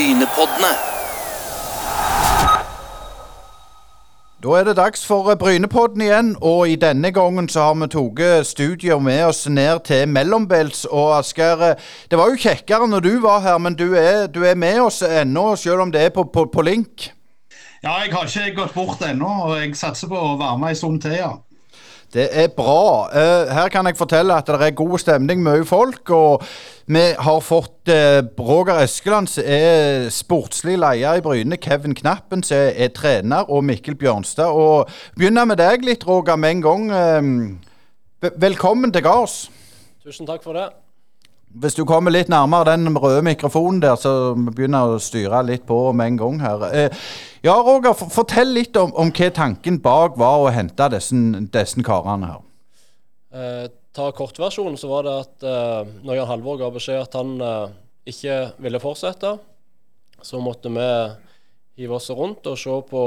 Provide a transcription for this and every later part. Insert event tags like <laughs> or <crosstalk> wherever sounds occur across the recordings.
Brynepoddene. Da er det dags for Brynepodden igjen, og i denne gangen så har vi tatt studio med oss ned til Mellombels. Og Asgeir, det var jo kjekkere når du var her, men du er, du er med oss ennå, selv om det er på, på, på link. Ja, jeg har ikke gått bort ennå, og jeg satser på å være med en stund til, ja. Det er bra. Eh, her kan jeg fortelle at det er god stemning, mye folk. Og vi har fått uh, Roger Eskeland, som er sportslig leder i Bryne. Kevin Knappen, som er, er, trener. Og Mikkel Bjørnstad. Og begynner med deg litt, Roger, med en gang. Uh, velkommen til gards. Tusen takk for det. Hvis du kommer litt nærmere den røde mikrofonen der, så begynner å styre litt på med en gang her. Eh, ja, Roger, fortell litt om, om, hva tanken bak var å hente disse, disse karene her. Eh, ta kortversjonen, så var det at eh, når Jan Halvor ga beskjed at han eh, ikke ville fortsette, så måtte vi hive oss rundt og se på,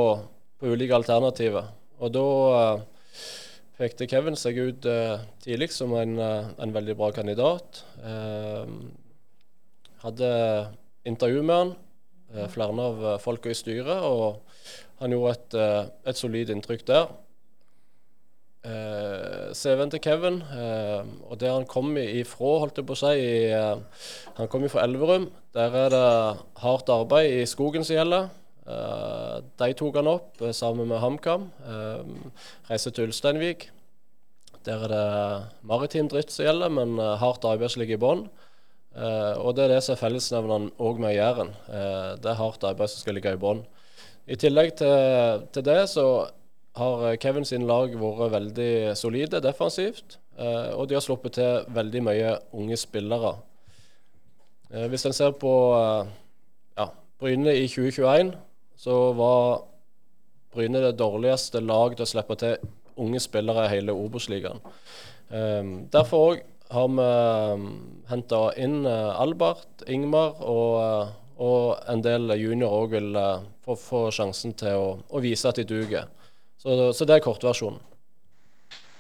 på ulike alternativer. Og da eh, pekte Kevin seg ut uh, tidlig som en, uh, en, veldig bra kandidat. Uh, hadde intervju med han, flere av folka i styret, og han gjorde et, et solid inntrykk der. CV-en til Kevin, og der han kom ifra, holdt jeg på å si i, Han kom fra Elverum. Der er det hardt arbeid i skogen som gjelder. Uh, de tok han opp uh, sammen med HamKam. Uh, reiste til Ulsteinvik. Der er det maritim dritt som gjelder, men hardt arbeid som ligger i bånn. og det er det som er fellesnevneren òg med Jæren. det er hardt arbeid som skal ligge i bånn. I tillegg til, til, det så har Kevin sin lag vært veldig solide defensivt. og de har sluppet til veldig mye unge spillere. hvis en ser på ja, Bryne i 2021 så var Bryne det dårligste lag til å slippe til unge spillere i hele Obos-ligaen. Um, derfor òg har vi um, henta inn uh, Albert, Ingmar og, uh, og en del juniorer òg vil uh, få, få, sjansen til å, å, vise at de duger. Så, så det er kortversjonen.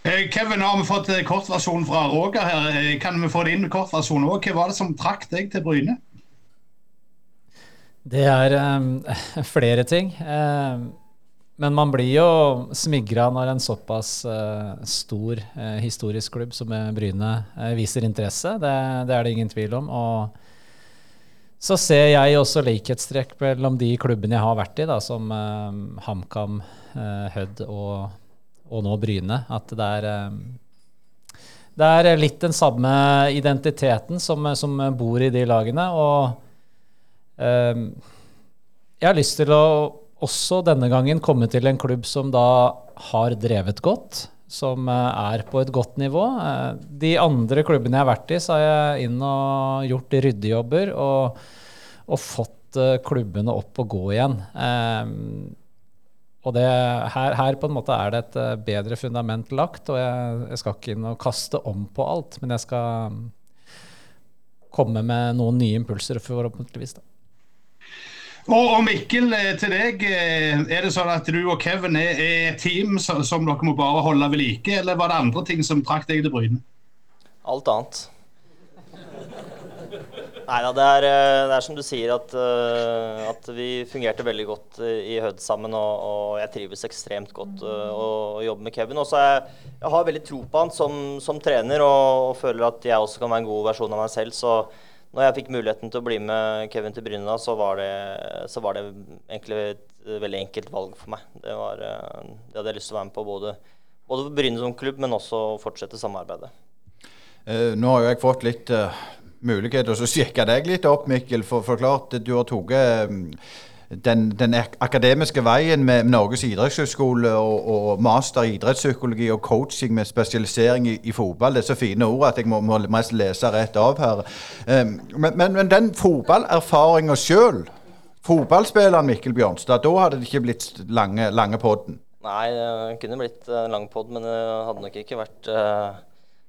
Kevin, har vi fått kortversjonen fra Roger her. Kan vi få det inn kortversjonen òg? Hva var det som trakk deg til Bryne? Det er um, <laughs> flere ting. Um, men man blir jo smigra når en såpass uh, stor uh, historisk klubb som Bryne uh, viser interesse. Det, det, er det ingen tvil om. Og så ser jeg også likhetstrekk mellom de klubbene jeg har vært i, da, som HamKam, Hødd og, og, nå Bryne. At det er det er litt den samme identiteten som, som bor i de lagene. og Ehm, jeg har lyst til å også denne gangen komme til en klubb som da har drevet godt, som eh, er på et godt nivå. Eh, de andre klubbene jeg har vært i, så har jeg inn og gjort ryddejobber og, og fått eh, klubbene opp og gå igjen. Ehm, og det, her, her, på en måte er det et bedre fundament lagt, og jeg, jeg skal ikke inn og kaste om på alt, men jeg skal komme med noen nye impulser, forhåpentligvis. da. Og, og, Mikkel, eh, til deg. Eh, er det sånn at du og Kevin er, et team som, som, dere må bare holde ved like, eller var det andre ting som trakk deg til Bryne? Alt annet. Nei da, det, eh, det, er som du sier, at, at, vi fungerte veldig godt i Hødd sammen. Og, og, jeg trives ekstremt godt å, å jobbe med Kevin. Og så jeg, jeg har veldig tro på han som, som trener, og, og, føler at jeg også kan være en god versjon av meg selv. så når jeg fikk muligheten til å bli med Kevin til Bryne, så, så var det egentlig et veldig enkelt valg for meg. Det, var, eh, det hadde jeg lyst til å være med på, både, både for Bryne som klubb, men også fortsette samarbeidet. Uh, nå har jo jeg fått litt uh, mulighet til å sjekke deg litt opp, Mikkel. For, for klart, du har tatt um, den, den, akademiske veien med Norges idrettshøgskole og, og, master i idrettspsykologi og coaching med spesialisering i, i, fotball. Det er så fine ord at jeg må, må mest lese rett av her. Um, men, men, men, den fotballerfaringa sjøl, fotballspilleren Mikkel Bjørnstad, da hadde det ikke blitt lange, lange podden? Nei, det kunne blitt lang pod, men det hadde nok ikke vært uh,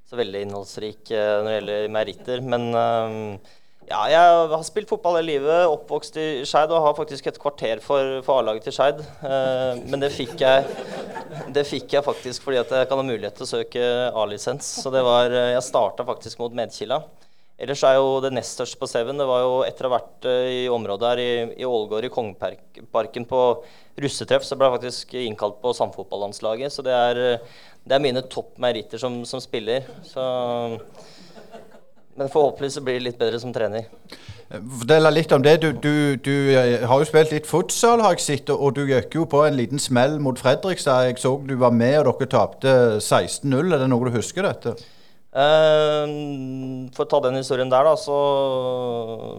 så veldig innholdsrik uh, når det gjelder meritter. Men uh, ja, jeg har spilt fotball hele livet, oppvokst i Skeid og har faktisk et kvarter for, for A-laget til Skeid. Eh, men det fikk, jeg, det fikk jeg faktisk fordi at jeg kan ha mulighet til å søke A-lisens. Så det var, eh, jeg starta faktisk mot Medkila. Ellers er jo det nest største på Seven. Det var jo etter å ha vært uh, i området her i, i Ålgård i Kongeparken på russetreff, så ble jeg faktisk innkalt på samfotballandslaget. Så det er, det er mine topp meritter som, som spiller. Så men forhåpentligvis blir det litt bedre som trener. Fortell litt om det. Du, du, du, eh, har jo spilt litt futsal, har jeg sett. Og du gikk jo på en liten smell mot Fredrikstad. Jeg så du var med, og dere tapte 16-0. Er det noe du husker dette? Uh, for å ta den historien der, da, så,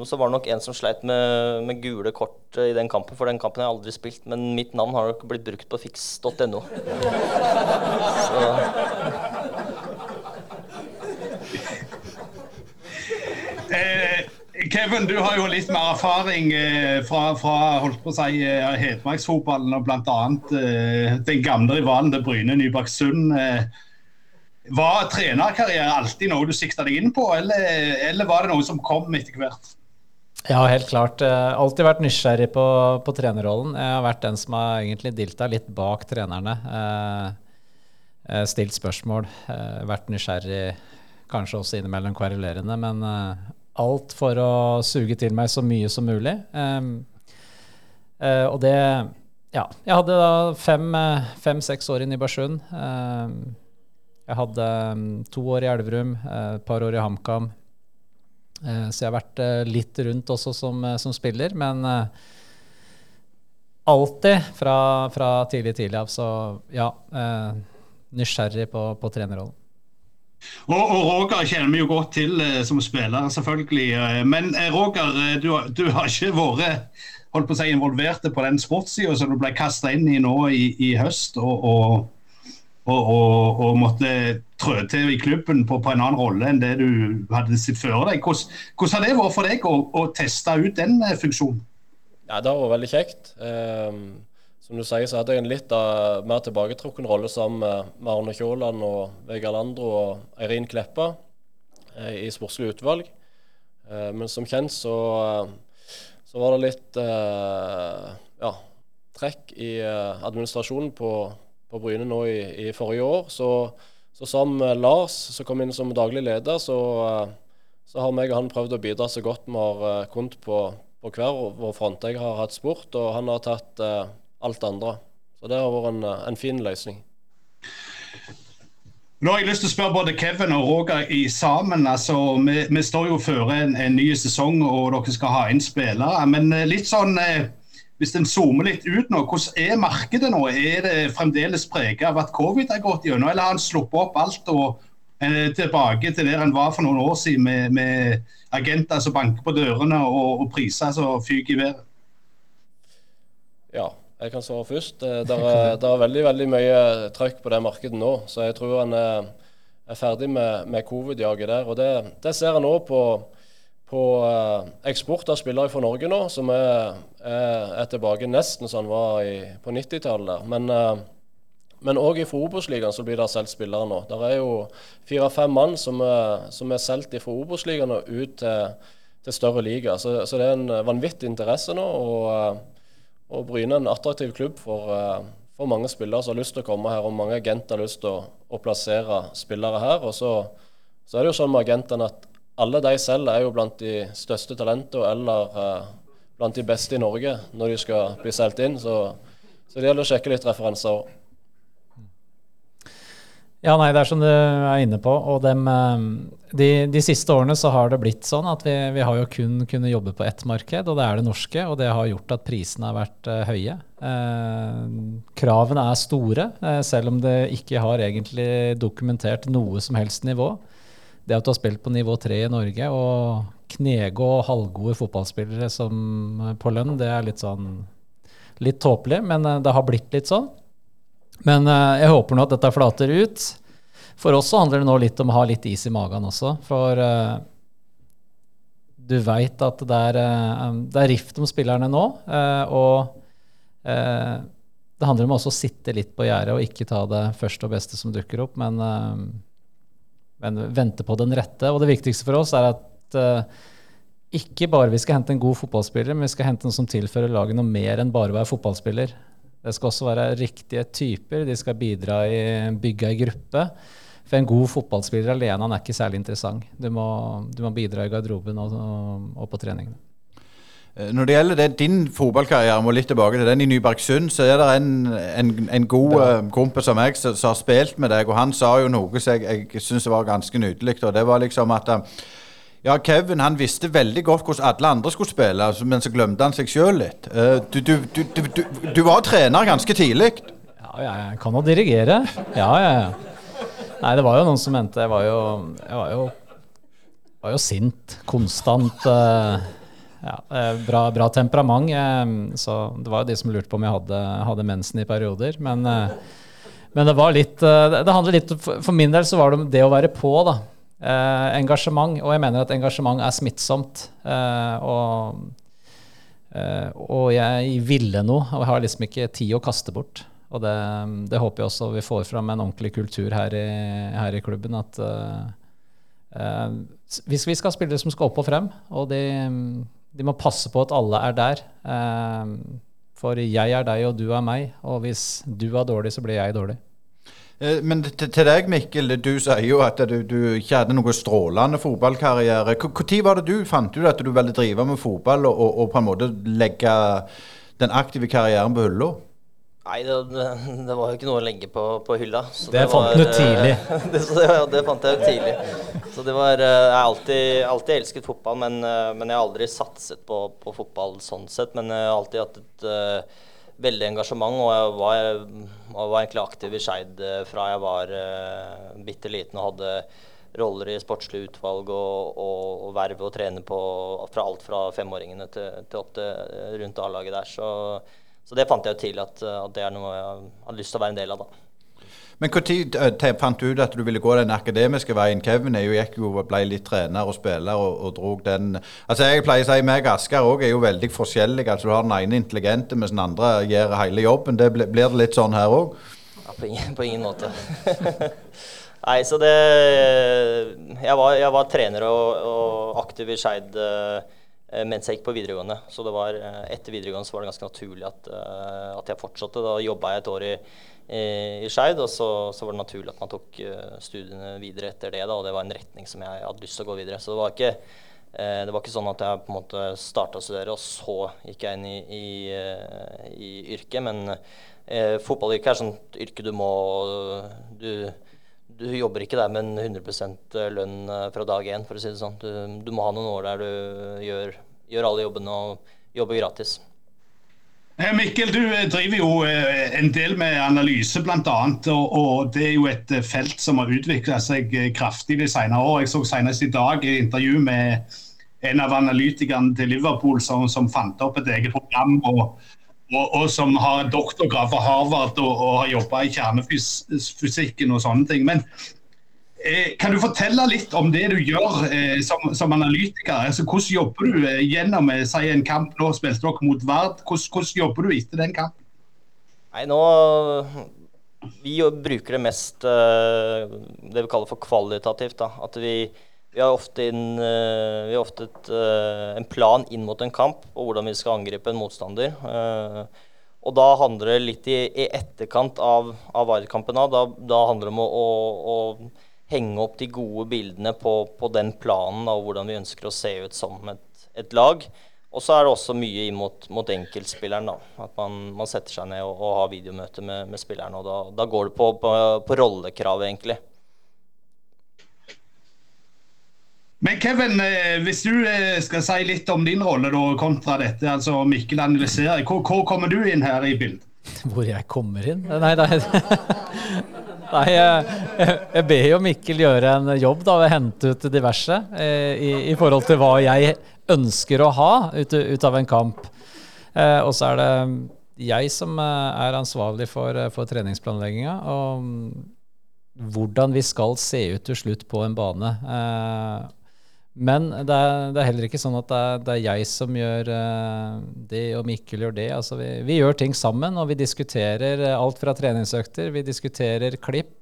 så var det nok en som sleit med, med, gule kort i den kampen. For den kampen har jeg aldri spilt, men mitt navn har nok blitt brukt på fiks.no. Så <laughs> Eh, Kevin, du har jo litt mer erfaring eh, fra, fra holdt på å si, eh, Hedmarksfotballen og bl.a. Eh, den gamle rivalen til Bryne Nybergsund. Eh, var trenerkarriere alltid noe du sikta deg inn på, eller, eller, var det noe som kom etter hvert? Ja, helt klart. Alltid vært nysgjerrig på, på, trenerrollen. Jeg har vært den som har egentlig dilta litt bak trenerne. Stilt spørsmål, vært nysgjerrig, kanskje også innimellom kverulerende, men alt for å suge til meg så mye som mulig. Um, uh, og det Ja. Jeg hadde da fem-seks fem, år i Nybergsund. Um, jeg hadde um, to år i Elverum, et uh, par år i HamKam. Så jeg har vært litt rundt også som, som spiller, men alltid fra, fra, tidlig tidlig av. Så ja, nysgjerrig på, på trenerrollen. Og, og, Roger kjenner vi jo godt til eh, som spiller, selvfølgelig. Eh, men eh, Roger, du, du, har ikke vært holdt på å si, involvert på den sportssida som du ble kasta inn i nå i, i høst. og og, og, og, måtte trø til i klubben på, på, en annen rolle enn det du hadde sett før deg. Hvordan, hvordan, har det vært for deg å, å teste ut den funksjonen? Ja, Det har vært veldig kjekt. Um, som du sier, så hadde jeg en litt uh, mer tilbaketrukken rolle sammen med Arne Kjåland og Vegard Landro og Eirin Kleppa uh, i sportslig utvalg. Uh, men som kjent så, så var det litt ja, trekk i administrasjonen på, på Bryne nå i, i, forrige år. Så, så som Lars, som kom inn som daglig leder, så, så har meg og han prøvd å bidra så godt vi har kunnet på, på hver vår front. Jeg har hatt sport, og han har tatt alt det andre. Så det har vært en, eh, en fin løsning. Nå har jeg lyst til å spørre både Kevin og Roger i sammen. altså Vi, vi står jo før en, en, ny sesong og dere skal ha inn spillere. Men eh, litt sånn, eh, hvis en zoomer litt ut nå, hvordan er markedet nå? Er det fremdeles preget av at covid har gått gjennom, eller har han sluppet opp alt og er tilbake til der han var for noen år siden med, med agenter som banker på dørene og, og priser som fyker i været? Jeg kan svare først. Eh, det er, <laughs> er, veldig veldig mye trøkk på det markedet nå. Så jeg tror han er, er ferdig med, med covid-jaget der. Og det, det ser en òg på, på eksport av spillere fra Norge nå, som er, er tilbake nesten som han var i, på 90-tallet. Men uh, men òg fra Obos-ligaen blir det solgt spillere nå. Det er jo fire-fem mann som er, som er solgt fra Obos-ligaen og ut til, til, større liga. Så, så, det er en vanvittig interesse nå. og og Bryne er en attraktiv klubb for, eh, for, mange spillere som har lyst til å komme her, og mange agenter har lyst til å, å plassere spillere her. Og så, så, er det jo sånn med agentene at alle de selv er jo blant de største talentene eller eh, blant de beste i Norge når de skal bli solgt inn. Så, så det gjelder å sjekke litt referanser. Ja, nei, det er som du er inne på. Og dem, eh, de, de, siste årene så har det blitt sånn at vi, vi har jo kun kunnet jobbe på ett marked, og det er det norske. Og det har gjort at prisene har vært uh, høye. Uh, kravene er store, uh, selv om det ikke har egentlig dokumentert noe som helst nivå. Det at du har spilt på nivå tre i Norge og knegå halvgode fotballspillere som på lønn, det er litt sånn litt tåpelig, men det har blitt litt sånn. Men uh, jeg håper nå at dette flater ut. For oss så handler det nå litt om å ha litt is i magen også. For uh, du veit at det er, uh, det er, rift om spillerne nå. og det handler om også å sitte litt på gjerdet og ikke ta det første og beste som dukker opp, men, men, vente på den rette. Og det viktigste for oss er at ikke bare vi skal hente en god fotballspiller, men vi skal hente en som tilfører laget noe mer enn bare å være fotballspiller. Det skal også være riktige typer. De skal bidra i bygga i gruppe. For en god fotballspiller alene han er ikke særlig interessant. Du må, du må bidra i garderoben og, og, på treningene. Eh, når det gjelder det, din fotballkarriere, må litt tilbake til den i Nybergsund, så er det en, en, en god ja. kompis av meg som, som, har spilt med deg, og han sa jo noe som jeg, jeg syns var ganske nydelig. og det var liksom at uh, ja, Kevin han visste veldig godt hvordan alle andre skulle spille, altså, men så glemte han seg sjøl litt. Uh, du, du, du, du, var trener ganske tidlig. Ja, jeg kan jo dirigere. Ja, ja, ja. Nei, det var jo noen som mente Jeg var jo, jeg var jo, var jo sint. Konstant. Uh, ja, uh, bra, bra, temperament. så det var jo de som lurte på om jeg hadde, hadde mensen i perioder. Men, men det var litt Det handler litt For min del så var det det å være på, da. Eh, engasjement, og jeg mener at engasjement er smittsomt. Eh, og, eh, og, jeg ville noe, og jeg har liksom ikke tid å kaste bort. Og det, det håper jeg også vi får fram en ordentlig kultur her i, her i klubben. At eh, eh, hvis vi skal spille spillere som skal opp og frem, og de, de må passe på at alle er der. Eh, for jeg er deg, og du er meg. Og hvis du er dårlig, så blir jeg dårlig. Eh, men til deg, Mikkel. Du sier jo at du, du ikke hadde noe strålende fotballkarriere. Når var det du fant ut at du ville drive med fotball og, og, på en måte legge den aktive karrieren på hylla? Nei, det, det, var jo ikke noe å legge på, på hylla. det, det fant du tidlig. <laughs> det, det, det, fant jeg tidlig. Så det var, eh, Jeg har alltid, alltid elsket fotball, men, eh, men, jeg har aldri satset på, på, fotball sånn sett. Men jeg har alltid hatt et veldig engasjement, og jeg var, jeg var egentlig aktiv i Skeid eh, fra jeg var uh, bitte liten og hadde roller i sportslig utvalg og, og, og verv og trene på fra alt fra femåringene til, til opp til eh, rundt A-laget der. Så, så, det fant jeg jo til at, at, det er noe jeg hadde lyst til å være en del av. da. Men når uh, fant du ut at du ville gå den akademiske veien? Kevin jo, gikk jo, ble litt trener og spiller og, og drog den Altså Jeg pleier å si meg og Asker òg er jo veldig forskjellige. Altså Du har den ene intelligente, mens den andre gjør hele jobben. Det blir, det litt sånn her òg? Ja, på ingen, på ingen måte. <laughs> Nei, så det Jeg var, jeg var trener og, og, aktiv i Skeid uh, mens jeg gikk på videregående. Så det var, uh, etter videregående så var det ganske naturlig at, at jeg fortsatte. Da jobba jeg et år i i Skeid. Og så, så, var det naturlig at man tok uh, studiene videre etter det. Da, og det var en retning som jeg hadde lyst til å gå videre. Så det var ikke, uh, det var ikke sånn at jeg på en måte starta å studere, og så gikk jeg inn i, i, uh, i yrket. Men fotballyrket er sånt yrke du må du, du jobber ikke der med en 100% lønn fra dag én, for å si det sånn. Du, du må ha noen år der du gjør, gjør alle jobbene og jobber gratis. Eh, Mikkel, du eh, driver jo eh, en del med analyse bl.a. Og, og det er jo et felt som har utvikla seg kraftig de senere år. Jeg så senest i dag et intervju med en av analytikerne til Liverpool som, som fant opp et eget program. og, og, og som har doktorgrad fra Harvard og, har jobba i kjernefysikken og sånne ting. Men kan du fortelle litt om det du gjør eh, som, som, analytiker? Altså, hvordan jobber du eh, gjennom si, en kamp? Nå spilte dere mot Vard. Hvordan, hvordan, jobber du etter den kampen? Nei, nå Vi bruker det mest det vi kaller for kvalitativt. Da. At vi, vi har ofte, inn, vi har ofte et, en plan inn mot en kamp og hvordan vi skal angripe en motstander. Og da handler det litt i, i etterkant av, av Vard-kampen. Da, da handler det om å, å henge opp de gode bildene på, på den planen og hvordan vi ønsker å se ut som et, et lag. Og så er det også mye inn mot, mot enkeltspilleren. da, At man, man, setter seg ned og, og har videomøte med, med spilleren. og da, da, går det på, på, på rollekravet, egentlig. Men Kevin, eh, hvis du eh, skal si litt om din rolle da, kontra dette, altså Mikkel analyserer, hvor, hvor kommer du inn her i bildet? <laughs> Hvor jeg kommer inn? Nei, nei. <laughs> Nei, jeg, jeg, ber jo Mikkel gjøre en jobb da, ved å hente ut diverse eh, i, i, forhold til hva jeg ønsker å ha ut, ut av en kamp. Eh, og så er det jeg som eh, er ansvarlig for, eh, for treningsplanlegginga. Og mm, hvordan vi skal se ut til slutt på en bane. Eh, men det er, det er, heller ikke sånn at det er, det er jeg som gjør uh, det, og Mikkel gjør det. Altså vi, vi, gjør ting sammen, og vi diskuterer uh, alt fra treningsøkter, vi diskuterer klipp.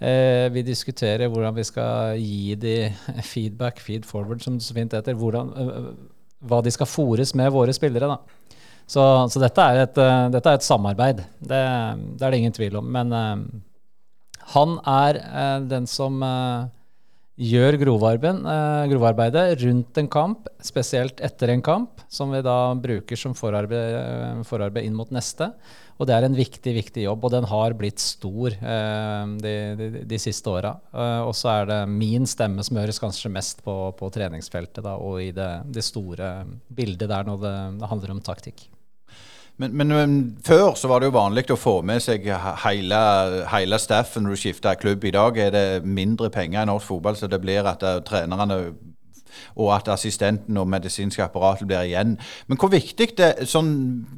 Uh, vi diskuterer hvordan vi skal gi de <laughs> feedback, feed forward, som det så fint heter. Hvordan, hva de skal fòres med våre spillere. da. Så, så dette, er et, dette, er et, samarbeid. Det, det, er det ingen tvil om. Men han er eh, den som eh, gjør eh, grovarbeidet rundt en kamp, spesielt etter en kamp, som vi da bruker som forarbeid, eh, forarbeid inn mot neste. Og det er en viktig viktig jobb, og den har blitt stor eh, de, de, de, siste åra. Eh, og så er det min stemme som høres kanskje mest på, på treningsfeltet da, og i det, det, store bildet der når det, det handler om taktikk. Men, men, men, før så var det jo vanlig å få med seg hele, hele staffen når du skifta klubb. I dag er det mindre penger i norsk fotball, så det blir at uh, trenerne og at assistenten og medisinske apparatet blir igjen. Men hvor viktig det sånn,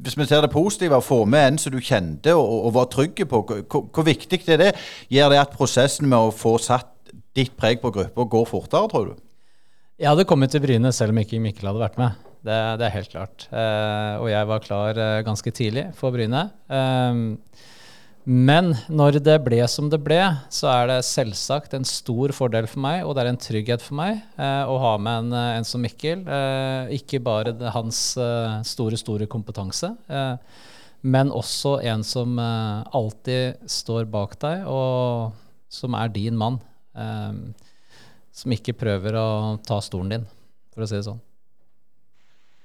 hvis vi ser det positive, å få med en som du kjente og, og var trygg på, hvor, hvor, viktig er det? Gjør det at prosessen med å få satt ditt preg på gruppa går fortere, tror du? Jeg hadde kommet til Bryne selv om ikke Mikkel hadde vært med. Det, det er helt klart. Eh, og jeg var klar eh, ganske tidlig for Bryne. Eh, men når det ble som det ble, så er det selvsagt en stor fordel for meg, og det er en trygghet for meg, eh, å ha med en, en som Mikkel. Ikke bare hans store, store kompetanse, men også en som alltid står bak deg, og som er din mann. som ikke prøver å ta stolen din, for å si det sånn.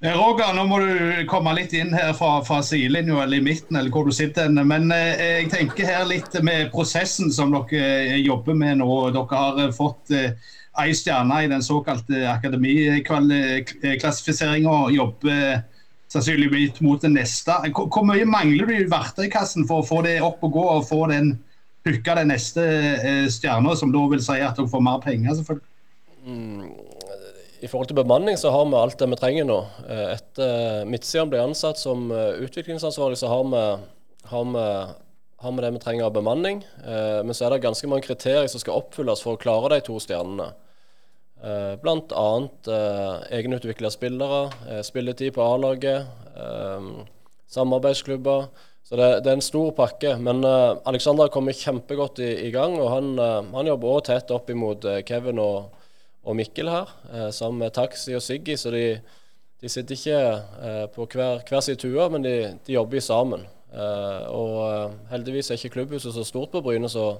Eh, Roger, nå må du komme litt inn her fra, fra sidelinja eller i midten, eller hvor du sitter. Men eh, jeg tenker her litt med prosessen som dere eh, jobber med nå. Dere har eh, fått eh, ei stjerne i den såkalte akademiklassifiseringa jobber sannsynligvis mot det neste. Hvor, hvor mye mangler du i verktøykassen for å få det opp og gå og få den hooka den neste eh, stjerna, som da vil si at dere får mer penger, selvfølgelig? Mm i forhold til bemanning så har vi alt det vi trenger nå. Eh, etter Midtsiden ble ansatt som eh, utviklingsansvarlig, så har vi, har vi, har vi det vi trenger av bemanning. Eh, men så er det ganske mange kriterier som skal oppfylles for å klare de to stjernene. Bl.a. egenutvikla spillere, spilletid på A-laget, samarbeidsklubber. Så det, det, er en stor pakke. Men Alexander har kommet kjempegodt i, i gang, og han, han jobber òg tett opp imot Kevin og og Mikkel her, eh, sammen med Taxi og Siggy. Så de, de sitter ikke eh, på hver, hver sin tue, men de, de, jobber sammen. Eh, og heldigvis er ikke klubbhuset så stort på Bryne, så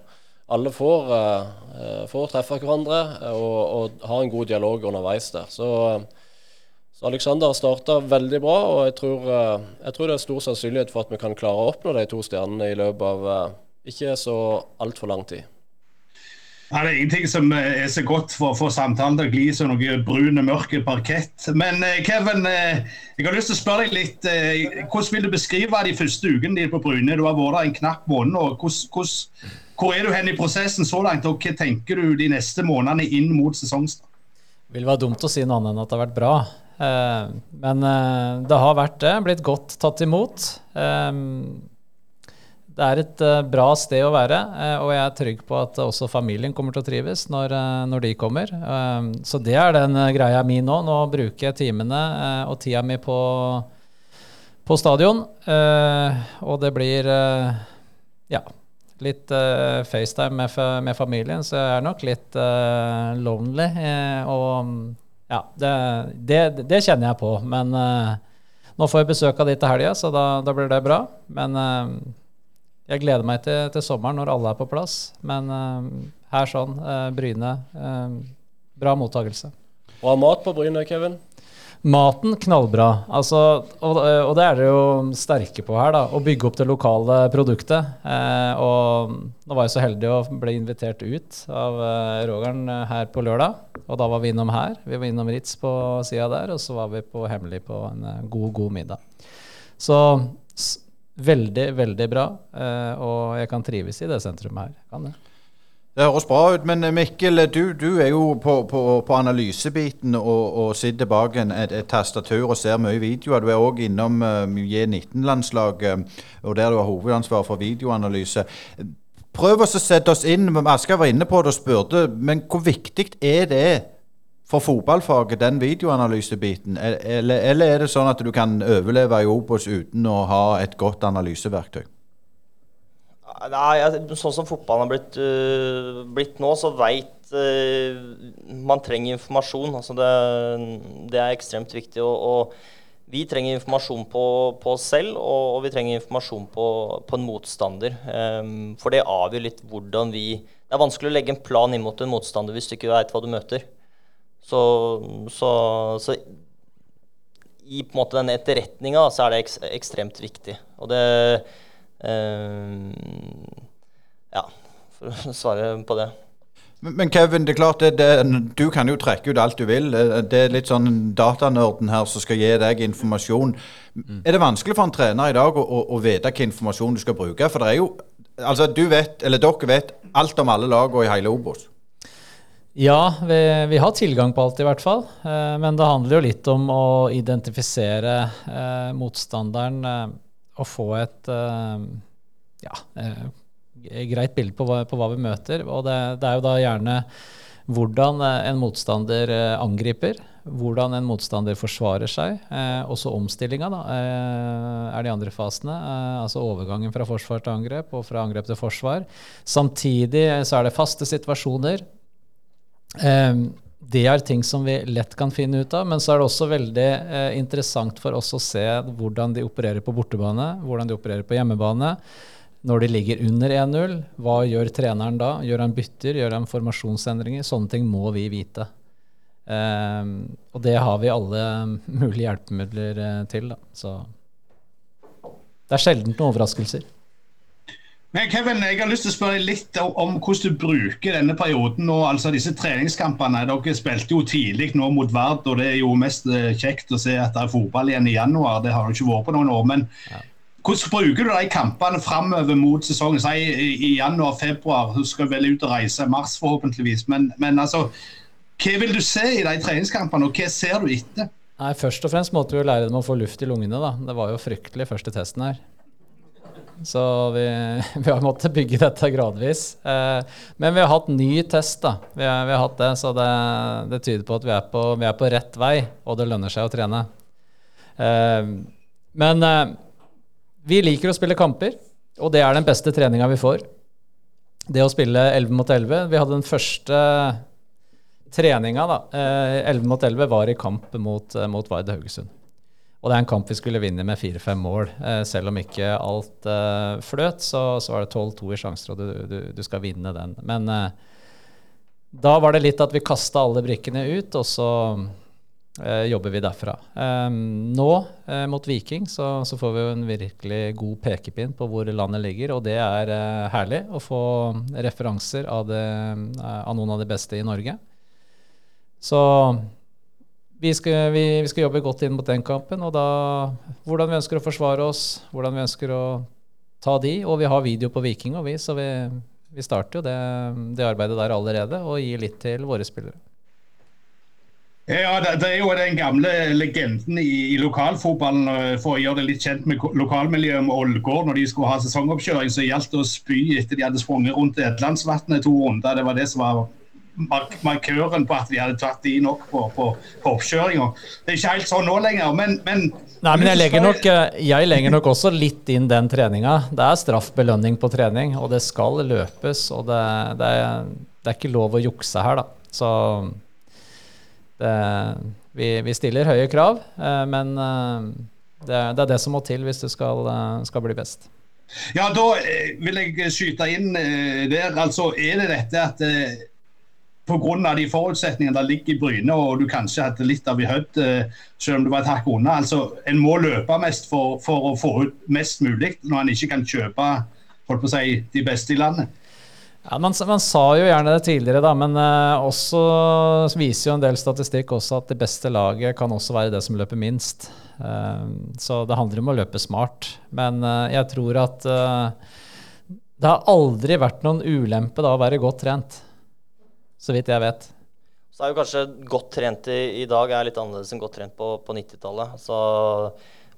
alle får, får treffe hverandre og, og, har en god dialog underveis der. Så, så Alexander starta veldig bra, og jeg tror, jeg tror, det er stor sannsynlighet for at vi kan klare å oppnå de to stjernene i løpet av ikke så altfor lang tid. Ja, det er ingenting som eh, er så godt for å få samtalen til å gli som noe brun, mørk parkett. Men eh, Kevin, eh, jeg har lyst til å spørre deg litt. Hvordan vil du beskrive de første ukene dine på Bryne? Du har vært der en knapp måned. og hvordan, Hvor er du hen i prosessen så langt, og hva tenker du de neste månedene inn mot sesongstart? Det vil være dumt å si noe annet enn at det har vært bra. Men det har vært det. Blitt godt tatt imot det er et uh, bra sted å være, uh, og jeg er trygg på at også familien kommer til å trives når, uh, når de kommer. så det er den greia mi nå. Nå bruker jeg timene og tida mi på, på stadion. og det blir ja, litt FaceTime med, med, familien, så jeg er nok litt lonely. og ja, det, det, det, kjenner jeg på. Men nå får jeg besøk av de til helga, så da, da, blir det bra. Men jeg gleder meg til, til, sommeren når alle er på plass. Men uh, her sånn, uh, Bryne uh, Bra mottakelse. Bra mat på Bryne, Kevin? Maten knallbra. Altså, og, og, det er dere jo sterke på her. da, Å bygge opp det lokale produktet. og Nå var jeg så heldig å bli invitert ut av Rogeren her på lørdag. Og da var vi innom her. Vi var innom Ritz på sida der, og så var vi på Hemmelig på en god, god middag. Så Veldig, veldig bra. Eh, og jeg kan trives i det sentrumet her. Kan det. Det høres bra ut, men eh, Mikkel, du, du er jo på, på, på analysebiten og, og, sitter bak en, et, et, tastatur og ser mye videoer. Du er òg innom uh, J19-landslaget, og der du har hovedansvar for videoanalyse. Prøv å sette oss inn. Asker var inne på det og spurte, men hvor viktig er det for fotballfaget, den videoanalysebiten? Eller, eller, er det sånn at du kan overleve i Obos uten å ha et godt analyseverktøy? Nei, Sånn som fotballen har blitt, uh, blitt nå, så veit uh, man trenger informasjon. Altså det, det, er ekstremt viktig. Og, og vi trenger informasjon på, på oss selv, og, og, vi trenger informasjon på, på en motstander. Um, for det avgjør litt hvordan vi Det er vanskelig å legge en plan inn mot en motstander hvis du ikke veit hva du møter. Så, så, så i på en måte den etterretninga så er det ek, ekstremt viktig. Og det eh, Ja, for å svare på det. Men Kevin, det er klart det, det, du kan jo trekke ut alt du vil. Det er litt sånn datanerden her som skal gi deg informasjon. Mm. Er det vanskelig for en trener i dag å, å, å vite hvilken informasjon du skal bruke? For det er jo Altså, du vet, eller dere vet alt om alle lagene i hele Obos. Ja, vi, vi, har tilgang på alt, i hvert fall. Eh, men det handler jo litt om å identifisere eh, motstanderen eh, og få et eh, ja, eh, greit bilde på, på, hva vi møter. Og det, det, er jo da gjerne hvordan eh, en motstander angriper, hvordan en motstander forsvarer seg. Også omstillinga er de andre fasene. Altså overgangen fra forsvar til angrep og fra angrep til forsvar. Samtidig så er det faste situasjoner. Eh, det er ting som vi lett kan finne ut av, men så er det også veldig interessant for oss å se hvordan de opererer på bortebane, hvordan de opererer på hjemmebane. Når de ligger under 1-0, hva gjør treneren da? Gjør han bytter? Gjør han formasjonsendringer? Sånne ting må vi vite. Um, og det har vi alle mulige hjelpemidler uh, til. Da. Så det er sjelden noen overraskelser. Men Kevin, jeg har lyst til å spørre litt om, hvordan du bruker denne perioden nå, altså disse treningskampene. Dere spilte jo tidlig nå mot Vard, og det er jo mest uh, kjekt å se at det er fotball igjen i januar. Det har jo ikke vært på noen år. men ja. Hvordan bruker du de kampene framover mot sesongen? Si i januar-februar. Du skal vel ut og reise mars, forhåpentligvis. Men, men altså, hva vil du se i de treningskampene, og hva ser du etter? Nei, Først og fremst måtte vi jo lære dem å få luft i lungene. da. Det var jo fryktelig første testen her. Så vi, <laughs> vi, har måttet bygge dette gradvis. Eh, men vi har hatt ny test. da. Vi, har, vi har hatt det, Så det, det, tyder på at vi er på, vi er på, rett vei, og det lønner seg å trene. Eh, men eh, vi liker å spille kamper, og det er den beste treninga vi får. Det å spille 11 mot 11. Vi hadde den første treninga, da. 11 eh, mot 11 var i kamp mot, eh, mot Vard Haugesund. Og det er en kamp vi skulle vinne med fire-fem mål. Eh, selv om ikke alt fløt, så, så var det 12-2 i sjanser, og du, du, du, skal vinne den. Men da var det litt at vi kasta alle brikkene ut, og så eh, jobber vi derfra. Nå, eh, mot Viking, så, så, får vi jo en virkelig god pekepinn på hvor landet ligger, og det er eh, herlig å få referanser av, det, eh, av, noen av de beste i Norge. Så vi skal, vi, vi skal, jobbe godt inn mot den kampen, og da hvordan vi ønsker å forsvare oss, hvordan vi ønsker å ta de, og vi har video på Viking og vi, så vi, vi starter jo det, det arbeidet der allerede og gir litt til våre spillere. Ja, det, er jo den gamle legenden i, i, lokalfotballen. For å gjøre det litt kjent med lokalmiljøet med Ålgård når de skulle ha sesongoppkjøring, så gjaldt det å spy etter de hadde sprunget rundt Edlandsvatnet to runder. Det var det som var markøren på at de hadde tatt de nok på, på, på oppkjøringa. Det er ikke helt sånn nå lenger, men, men Nei, men jeg legger, nok, eh, jeg legger nok også litt inn den treninga. Det er straffbelønning på trening, og det skal løpes. Og det, det, er, det er ikke lov å jukse her, da. Så det, vi, vi, stiller høye krav, eh, men eh, det, det, er det som må til hvis du skal, skal bli best. Ja, Da vil jeg skyte inn der. Altså, Er det dette at pga. de forutsetningene der ligger i Bryne, og du kanskje hadde litt av i Hødd, selv om du var et hakk unna. Altså, en må løpe mest for, for, å få ut mest mulig, når en ikke kan kjøpe holdt på å si, de beste i landet? Ja, man, man, sa jo gjerne det tidligere, da, men uh, også viser jo en del statistikk også at det beste laget kan også være det som løper minst. Uh, så det handler om å løpe smart. Men jeg tror at det har aldri vært noen ulempe da å være godt trent. Så vidt jeg vet. Så er jo kanskje godt trent i, i dag er litt annerledes enn godt trent på, på 90-tallet. Så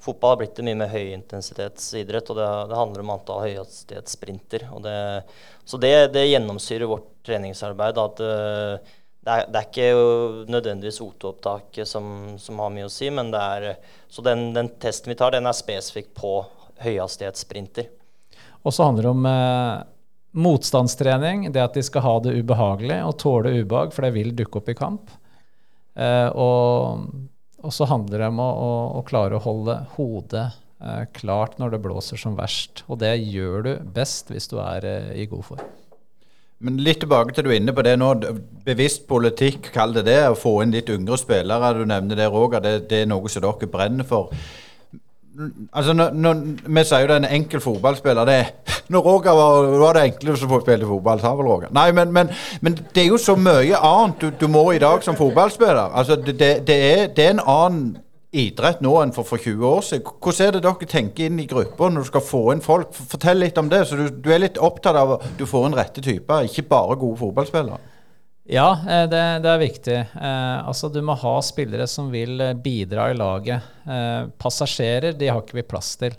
fotball har blitt en mye mer høyintensitetsidrett, og det, det, handler om antall høyhastighetssprinter. Så det, det, gjennomsyrer vårt treningsarbeid. at uh, det er, det er, ikke nødvendigvis OT-opptaket som, som, har mye å si, men det er, så den, den, testen vi tar, den er spesifikk på høyhastighetssprinter. Og så handler det om eh, motstandstrening, det at de skal ha det ubehagelig og tåle ubehag, for det vil dukke opp i kamp. Eh, og og så handler det om å, å, å klare å holde hodet eh, klart når det blåser som verst. Og det gjør du best hvis du er eh, i god form. Men litt tilbake til du er inne på det nå. Bevisst politikk, kall det det. Å få inn litt yngre spillere. Du nevner det, Roger. Det, det er noe som dere brenner for. Altså, Vi sier jo det er en enkel fotballspiller. det når Roger var, var det enkleste som spilte fotball, sa vel Roger. Nei, men, men, men, det er jo så mye annet du, du må i dag som fotballspiller. Altså, det, det, er, det, er, en annen idrett nå enn for, for 20 år siden. Hvordan er det dere tenker inn i grupper når du skal få inn folk? Fortell litt om det. så Du, du er litt opptatt av at du får inn rette typer, ikke bare gode fotballspillere. Ja, eh, det, det, er viktig. Eh, altså, du må ha spillere som vil eh, bidra i laget. Eh, passasjerer de har ikke vi plass til.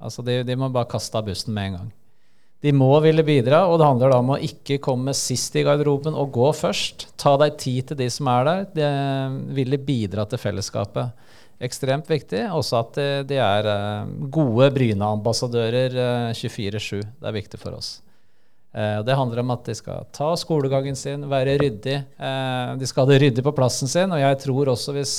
Altså, de, de, må bare kaste av bussen med en gang. De må ville bidra, og det handler da om å ikke komme sist i garderoben og gå først. Ta deg tid til de som er der. De ville bidra til fellesskapet ekstremt viktig. Også at de er eh, gode Bryne-ambassadører 24-7. Eh, det er viktig for oss. Eh, det handler om at de skal ta skolegangen sin, være ryddig. De skal ha det ryddig på plassen sin. Og jeg tror også hvis,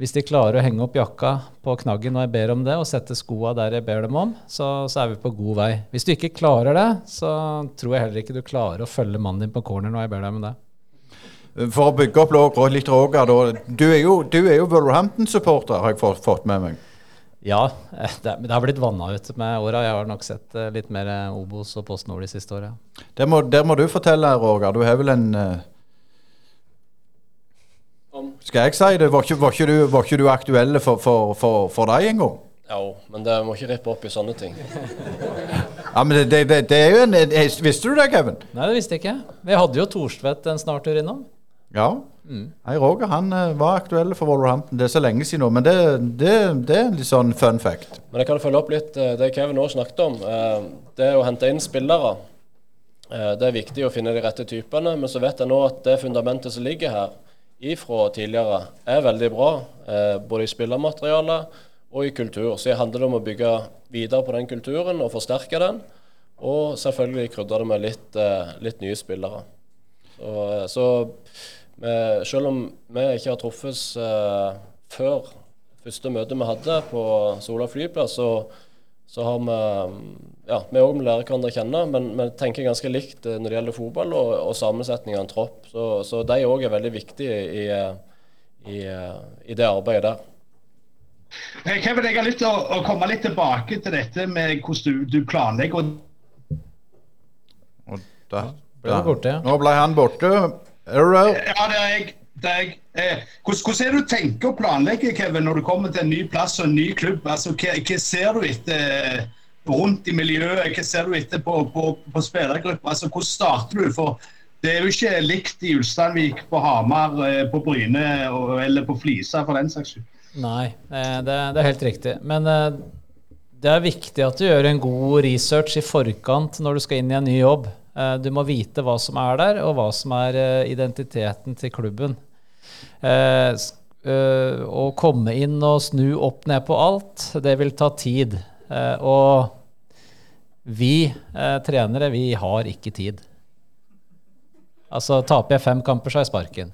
hvis de klarer å henge opp jakka på knaggen når jeg ber om det, og sette skoa der jeg ber dem om, så, så, er vi på god vei. Hvis du ikke klarer det, så tror jeg heller ikke du klarer å følge mannen din på corner når jeg ber deg om det. For å bygge opp litt Roger, du er jo, jo Wolverhampton-supporter, har jeg fått med meg. Ja, eh, det, det har blitt vanna ut med åra. Jeg har nok sett eh, litt mer eh, Obos og Post Nord de siste åra. Der, der, må du fortelle, Roger. Du har vel en Skal jeg si det? Var ikke, var ikke, du, var ikke du, aktuelle for, for, for, for deg en gang? Jo, men det må ikke rippe opp i sånne ting. <laughs> ja, men det, det, det, er jo en Visste du det, Kevin? Nei, det visste jeg ikke. Vi hadde jo Thorstvedt en snartur innom. Ja. Mm. Nei, Roger han uh, var aktuell for Wolverhampton. Det er så lenge siden nå, men det, det, det, er en litt sånn fun fact. Men jeg kan følge opp litt uh, det Kevin nå snakket om. Uh, det å hente inn spillere. det er viktig å finne de rette typene, men så vet jeg nå at det fundamentet som ligger her ifra tidligere, er veldig bra. både i spillermaterialet og i kultur. Så det handler om å bygge videre på den kulturen og forsterke den. Og selvfølgelig krydre det med litt, litt nye spillere. Så, så selv om vi ikke har truffes uh, før første møte vi hadde på Sola flyplass, så, så har vi ja, vi òg lærer hverandre å kjenne, men vi tenker ganske likt eh, når det gjelder fotball og, og sammensetning av en tropp. Så, så de òg er veldig viktige i, i, i, det arbeidet der. Kevin, jeg har lyst til å, å, komme litt tilbake til dette med hvordan du, du planlegger. Og da, da, Nå ble han borte. Er? Ja, det er jeg. Det er jeg. Eh, hvordan, hvordan er det du tenker og planlegger Kevin, når du kommer til en ny plass og en ny klubb? Altså, hva, hva ser du etter eh, rundt i miljøet? Hva ser du etter på, på, på spillergrupper? Altså, hvordan starter du? For det er jo ikke likt i Ulsteinvik, på Hamar, eh, på Bryne eller på Flisa for den saks skyld. Nei, det, det, er helt riktig. Men det er viktig at du gjør en god research i forkant når du skal inn i en ny jobb. Eh, du må vite hva som er der, og hva som er eh, identiteten til klubben. Eh, å komme inn og snu opp ned på alt, det vil ta tid. Og vi trenere, vi har ikke tid. Altså, taper jeg fem kamper, så er jeg sparken.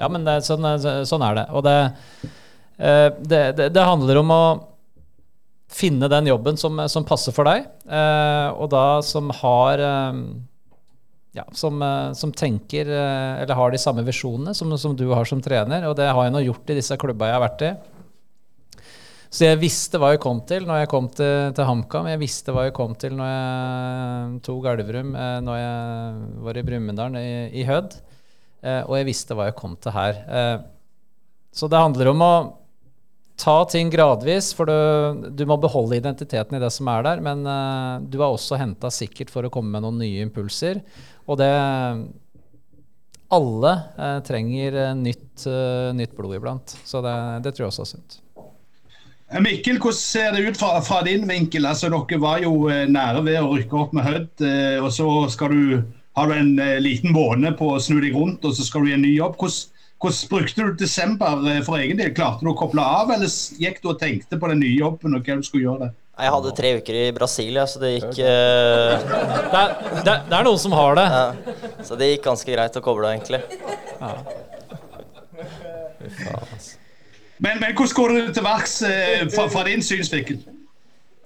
Ja, men det, sånn, sånn, er det. Og det, det, det, handler om å finne den jobben som, som passer for deg, eh, og da som har eh, ja, som, eh, som, tenker eh, eller har de samme visjonene som, som, du har som trener. Og det har jeg nå gjort i disse klubba jeg har vært i. Så jeg visste hva jeg kom til når jeg kom til, til HamKam. Jeg visste hva jeg kom til når jeg tok Elverum, eh, når jeg var i Brumunddal i, i Hødd. Og jeg visste hva jeg kom til her. så det handler om å ta ting gradvis, for du, du, må beholde identiteten i det som er der. Men uh, du er også henta sikkert for å komme med noen nye impulser. Og det Alle uh, trenger uh, nytt, nytt, blod iblant. Så det, det, tror jeg også er sunt. Mikkel, hvordan ser det ut fra, fra, din vinkel? Altså, Dere var jo nære ved å rykke opp med Hødd, og så du, har du en liten måned på å snu deg rundt, og så skal du i en ny jobb. Hvordan hvordan brukte du desember eh, for egen del? Klarte du å koble av, eller gikk du og tenkte på den nye jobben og hva du skulle gjøre? det? Jeg hadde tre uker i Brasil, så det gikk uh... det, er, det, det, er, noen som har det. Ja, så det gikk ganske greit å koble av, egentlig. Ja. Men, men hvordan går det til verks eh, fra, fra din synsvinkel?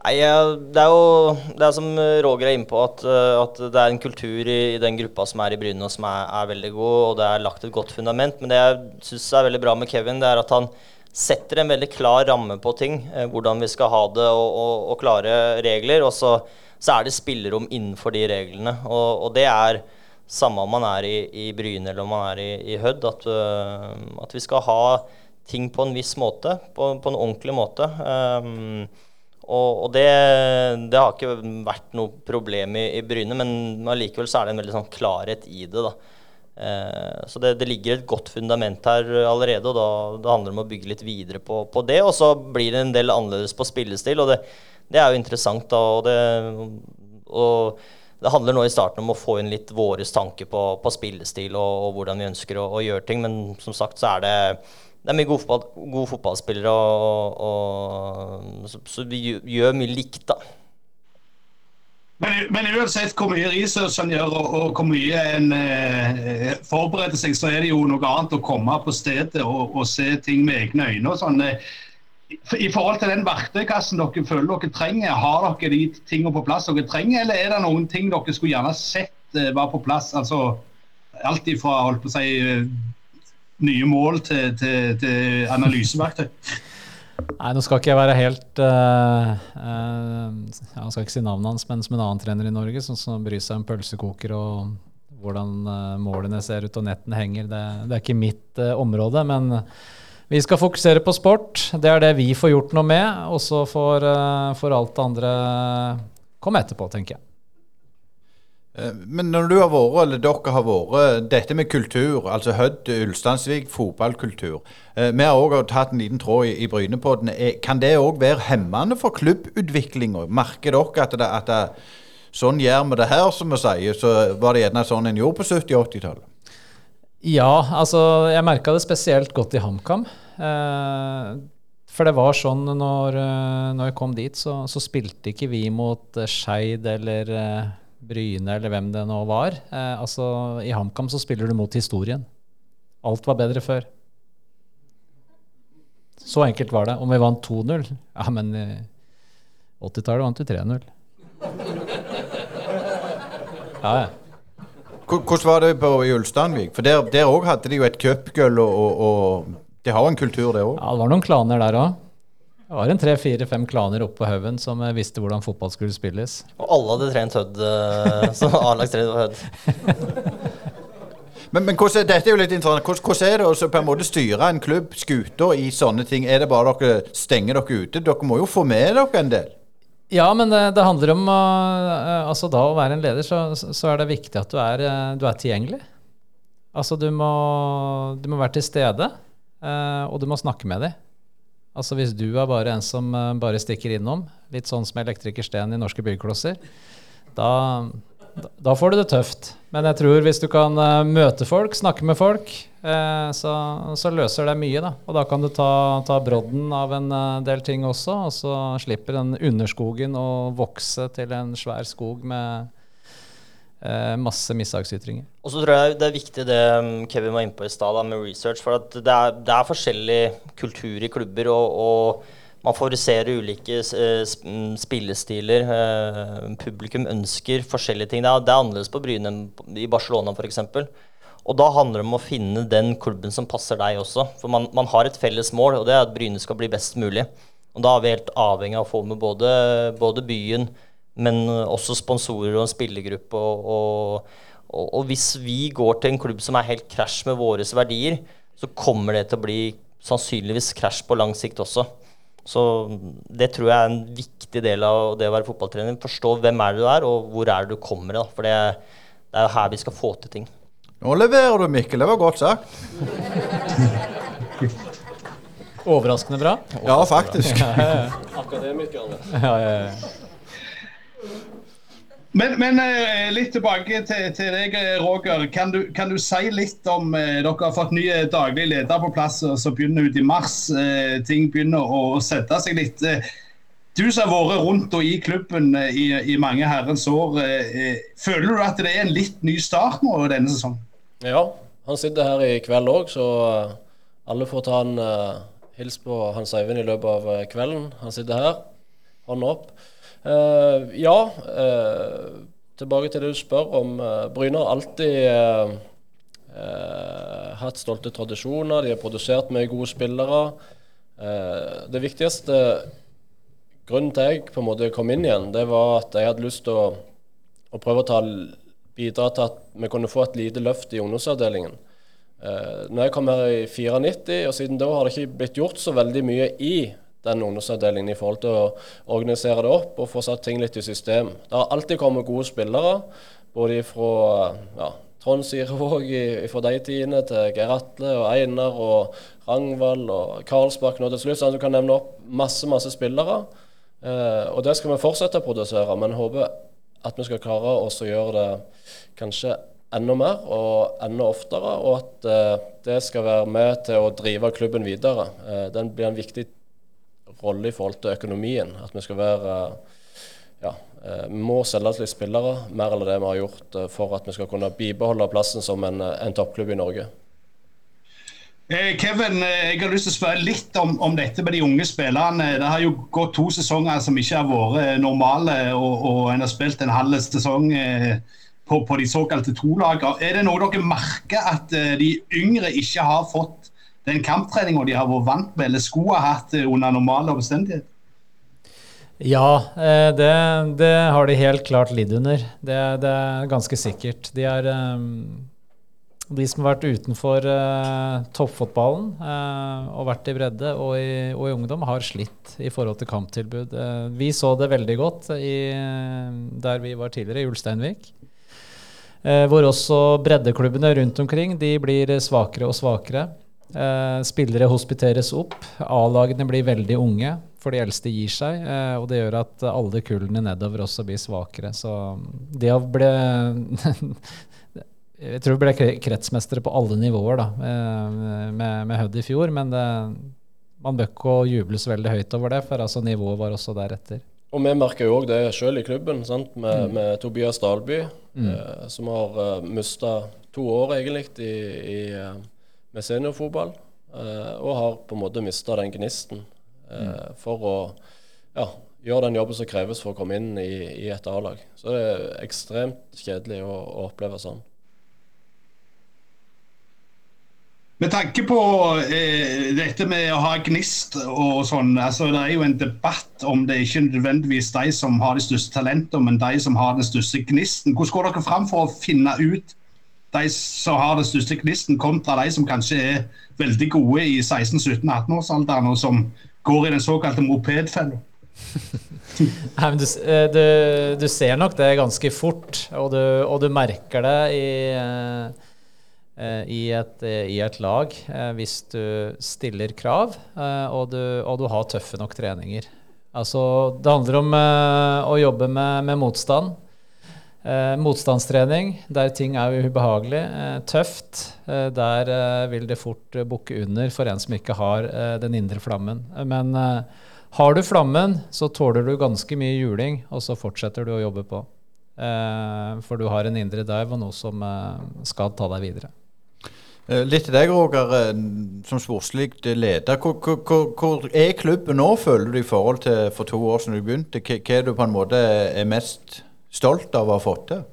Nei, Det er jo det er som Roger er inne på, at, eh, at, det er en kultur i, i den gruppa som er i Bryne som er, er, veldig god, og det er lagt et godt fundament. Men det jeg syns er veldig bra med Kevin, det er at han setter en veldig klar ramme på ting. Eh, hvordan vi skal ha det og, og, og klare regler. Og så, så, er det spillerom innenfor de reglene. Og, og det er samme om man er i, i Bryne eller om man er i, i Hødd, at, uh, at, vi skal ha ting på en viss måte, på, på en ordentlig måte. Um, og, og det, det, har ikke vært noe problem i, i Bryne, men allikevel så er det en veldig sånn klarhet i det. da. Eh, så det, det, ligger et godt fundament her allerede, og da det handler om å bygge litt videre på, på, det. Og så blir det en del annerledes på spillestil, og det, det er jo interessant. da, og det, og det handler nå i starten om å få inn litt våres tanke på, på spillestil og, og, hvordan vi ønsker å, å, gjøre ting, men som sagt så er det det er mye gode, fotball, gode fotballspillere, og, og, så, så, vi gjør mye likt, da. Men, men, uansett hvor mye research en gjør og, og, hvor mye en eh, forbereder seg, så er det jo noe annet å komme på stedet og, og se ting med egne øyne. og sånn. I forhold til den verktøykassen dere føler dere trenger, har dere de tingene på plass dere trenger, eller er det noen ting dere skulle gjerne sett eh, var på plass? altså Alt ifra holdt på å si nye mål til, til, til analyseverktøy? Nei, nå skal ikke jeg være helt uh, uh, Jeg skal ikke si navnet hans, men som en annen trener i Norge som, som bryr seg om pølsekoker og hvordan uh, målene ser ut og nettene henger. Det, det er ikke mitt område. Men vi skal fokusere på sport. Det er det vi får gjort noe med. Og så får, alt det andre komme etterpå, tenker jeg. Eh, men når du har vært, eller dere har vært, dette med kultur, altså Hødd, Ulsteinsvik, fotballkultur. Eh, vi har òg tatt en liten tråd i, i Brynepodden. den, kan det òg være hemmende for klubbutviklinga? Merker dere at, det, at det, sånn gjør vi det her, som vi sier, så var det gjerne sånn en gjorde på 70- og 80-tallet? Ja, altså jeg merka det spesielt godt i HamKam. for det var sånn når, når jeg kom dit, så, så spilte ikke vi mot Skeid eller Bryne eller hvem det nå var. Eh, altså, I HamKam så spiller du mot historien. Alt var bedre før. Så enkelt var det. Om vi vant 2-0 Ja, men i 80-tallet vant vi 3-0. Ja, ja. Hvordan var det på Ulsteinvik? For der òg hadde de jo et cupgull, og, og, og, de har en kultur, det òg? Ja, det var noen klaner der òg. Det var en tre-fire-fem klaner oppe på haugen som visste hvordan fotball skulle spilles. Og alle hadde trent Hødd Så <laughs> som A-lagstrener på Hødd. men, men hvordan, dette er jo litt interessant. Hvordan, hvordan er det å på en måte styre en klubb, skuter, i sånne ting? Er det bare dere stenger dere ute? Dere må jo få med dere en del? Ja, men det, det handler om uh, altså da å være en leder, så, så er det viktig at du er, uh, du er tilgjengelig. Altså du må, du må, være til stede, og du må snakke med dem. Altså Hvis du er bare en som uh, bare stikker innom, litt sånn som elektriker Sten i Norske Byggeklosser, da, da, får du det tøft. Men jeg tror hvis du kan uh, møte folk, snakke med folk, uh, så, så, løser det mye. da. Og da kan du ta, ta brodden av en del ting også, og så slipper den underskogen å vokse til en svær skog med eh, masse mishagsytringer. Og så tror jeg det er viktig det um, Kevin var inne på i stad med research. For det er, det, er, forskjellig kultur i klubber, og, og man favoriserer ulike eh, mm, spillestiler. Eh, publikum ønsker forskjellige ting. Det er, det er annerledes på Bryne enn i Barcelona f.eks. Og da handler det om å finne den klubben som passer deg også. For man, man har et felles mål, og det er at Bryne skal bli best mulig. Og da er vi helt avhengig av å få med både, både byen, men også sponsorer og en spillergruppe. Og, og, og, og, hvis vi går til en klubb som er helt krasj med våre verdier, så kommer det til å bli sannsynligvis krasj på lang sikt også. Så det tror jeg er en viktig del av det å være fotballtrener. Forstå hvem er det du er, og hvor er det du kommer. Da. For det, det er her vi skal få til ting. Nå leverer du, Mikkel. Det var godt sagt. Overraskende bra. Ja, faktisk. Akademikerne. Ja, ja, ja. Men, men eh, litt tilbake til, til deg, Roger. Kan du, kan du, si litt om eh, Dere har fått nye daglig leder på plass som begynner ut i mars. Eh, ting begynner å sette seg litt. Du som har vært rundt og i klubben i, i mange herrens år. føler du at det er en litt ny start nå denne sesongen? Ja, han sitter her i kveld òg, så alle får ta en uh, hils på Hans Eivind i løpet av kvelden. Han sitter her. Hånda opp. Uh, ja, tilbake til det du spør om. Bryne har alltid hatt stolte tradisjoner. De har produsert mye gode spillere. det viktigste grunnen til jeg på en måte kom inn igjen, det var at jeg hadde lyst til å, å prøve å ta, bidra til at vi kunne få et lite løft i ungdomsavdelingen. Eh, når jeg kom her i 94, og siden da har det ikke blitt gjort så veldig mye i den ungdomsavdelingen i forhold til å organisere det opp og få satt ting litt i system. Det har alltid kommet gode spillere, både fra ja, Trond Sirevåg fra de tidene til Geir Atle og Einar og Rangvald og Karlsbakk nå til slutt. Sånn at du kan nevne opp masse, masse spillere. Eh, og det skal vi fortsette å produsere, men håper at vi skal klare oss å gjøre det kanskje enda mer og enda oftere, og at eh, det skal være med til å drive klubben videre. Eh, den blir en viktig rolle i forhold til økonomien. At vi skal være ja, vi må selge til spillere mer eller det vi har gjort for at vi skal kunne bibeholde plassen som en, en toppklubb i Norge. Kevin, jeg har lyst til å spørre litt om, om, dette med de unge spillerne. Det har jo gått to sesonger som ikke har vært normale, og, og en har spilt en halv sesong. Eh, på, på de såkalte to-lagene. Er det noe dere merker at de yngre ikke har fått den kamptreninga de har vært vant med, eller skulle ha hatt uh, under normale omstendigheter? Ja, eh, det, det, har de helt klart lidd under. Det, det, er ganske sikkert. De, er, de som har vært utenfor toppfotballen og vært i bredde og i, og i, ungdom, har slitt i forhold til kamptilbud. Vi så det veldig godt i, der vi var tidligere, i Ulsteinvik. Eh, hvor også breddeklubbene rundt omkring de blir svakere og svakere. Eh, spillere hospiteres opp. A-lagene blir veldig unge, for de eldste gir seg. Eh, og det gjør at alle kullene nedover også blir svakere. Så det å bli <laughs> Jeg tror vi ble kretsmestere på alle nivåer da, med, med Hødd i fjor. Men det, man bør ikke juble så veldig høyt over det, for altså nivået var også deretter. Og vi merker jo òg det sjøl i klubben, sant? Med, mm. med Tobias Dalby, mm. eh, som har uh, eh, mista to år egentlig i, i, med seniorfotball. Uh, og har på en måte mista den gnisten uh, mm. for å ja, gjøre den jobben som kreves for å komme inn i, i et A-lag. Så det er ekstremt kjedelig å, å oppleve sånn. Med tanke på eh, dette med å ha gnist og sånn, altså det er jo en debatt om det er ikke nødvendigvis de som har de største talentene, men de som har den største gnisten. Hvordan går dere fram for å finne ut de som har det største gnisten, kontra de som kanskje er veldig gode i 16-17-18-årsalderen, og som går i den såkalte mopedfella? <laughs> du, men du, du, ser nok det ganske fort, og du, og du merker det i eh, Eh, i et, eh, i et, lag eh, hvis du stiller krav og du, og du, har tøffe nok treninger. Altså, det handler om å jobbe med, med motstand. Eh, motstandstrening, der ting er ubehagelig. Eh, tøft. Eh, der vil det fort bukke under for en som ikke har den indre flammen. Men har du flammen, så tåler du ganske mye juling, og så fortsetter du å jobbe på. for du har en indre dive og noe som skal ta deg videre. Eh, litt til deg, Roger, eh, som sportslig leder. Hvor, hvor, hvor, er klubben nå, føler du, i forhold til for to år siden du begynte? Hva er du på en måte er mest stolt av å ha fått til?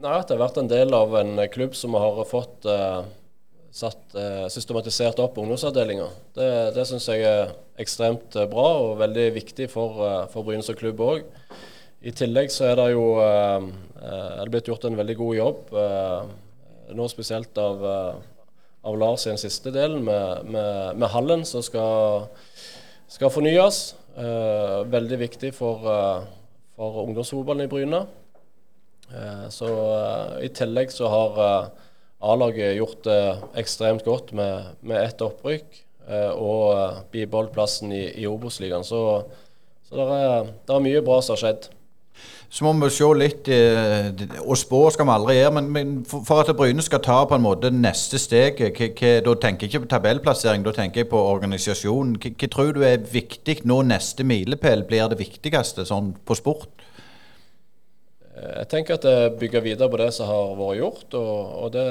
Nei, At det har vært en del av en klubb som har fått uh, satt, uh, systematisert opp ungdomsavdelinger. Det, det syns jeg er ekstremt bra og veldig viktig for, uh, for Bryne som klubb òg. I tillegg så er det jo uh, er det blitt gjort en veldig god jobb nå spesielt av, eh, av Lars i den siste delen, med, med, med hallen som skal, skal fornyes. Eh, veldig viktig for, eh, for ungdomsfotballen i Bryne. Eh, så eh, I tillegg så har eh, A-laget gjort det ekstremt godt med, med ett opprykk og bibeholdt plassen i, i Obos-ligaen. Så, så det er, det er mye bra som har skjedd. Så må vi se litt eh, Og spå skal vi aldri gjøre, men, for, at Bryne skal ta på en måte neste steg Da tenker jeg ikke på tabellplassering, da tenker jeg på organisasjonen. Hva tror du er viktig nå neste milepæl blir det viktigste sånn på sport? Eh, jeg tenker at jeg bygger videre på det som har vært gjort, og, og det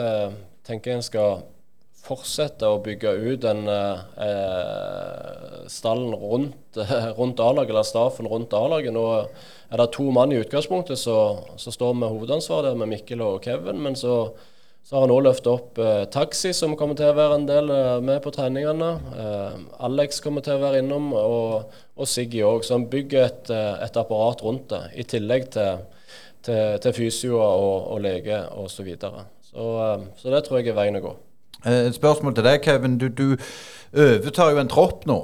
tenker jeg en skal fortsette å bygge ut den eh, stallen rundt, rundt A-laget, eller staffen rundt A-laget. Nå er det to mann i utgangspunktet som står med hovedansvar der, med Mikkel og Kevin. Men så, så har han òg løfta opp eh, taxi, som kommer til å være en del eh, med på treningene. Eh, Alex kommer til å være innom, og, og Siggy òg. Så han bygger et, eh, et, apparat rundt det, i tillegg til, til, til fysioer og, og lege osv. Så, videre. så, eh, så det tror jeg er veien å gå. Eh, et spørsmål til deg, Kevin. Du, du overtar jo en tropp nå.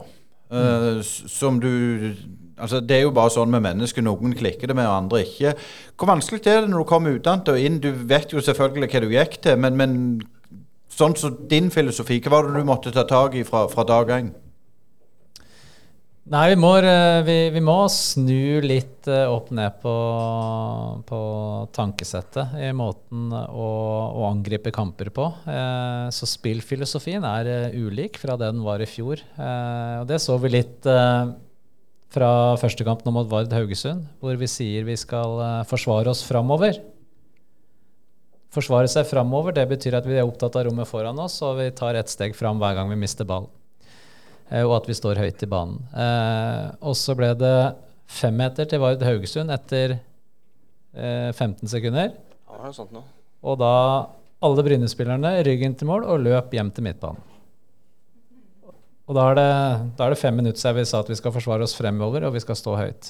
Mm. som du altså Det er jo bare sånn med mennesker. Noen klikker det med, og andre ikke. Hvor vanskelig er det når du kommer utenat og inn? Du vet jo selvfølgelig hva du gikk til, men, men sånn som så din filosofi, hva var det du måtte ta tak i fra, fra dag én? Nei, vi må, eh, vi, vi må, snu litt eh, opp ned på, på tankesettet i måten å, å, angripe kamper på. Eh, så spillfilosofien er ulik fra det den var i fjor. og det så vi litt fra første kamp nå mot Vard Haugesund, hvor vi sier vi skal forsvare oss framover. Forsvare seg framover, det betyr at vi er opptatt av rommet foran oss, og vi tar ett steg fram hver gang vi mister ballen. Eh, og at vi står høyt i banen. Eh, og så ble det femmeter til Vard Haugesund etter 15 eh, sekunder. Ja, nå. Og da alle Bryne-spillerne ryggen til mål og løp hjem til midtbanen. Og da er, det, da er det fem minutter siden vi sa at vi skal forsvare oss fremover og vi skal stå høyt.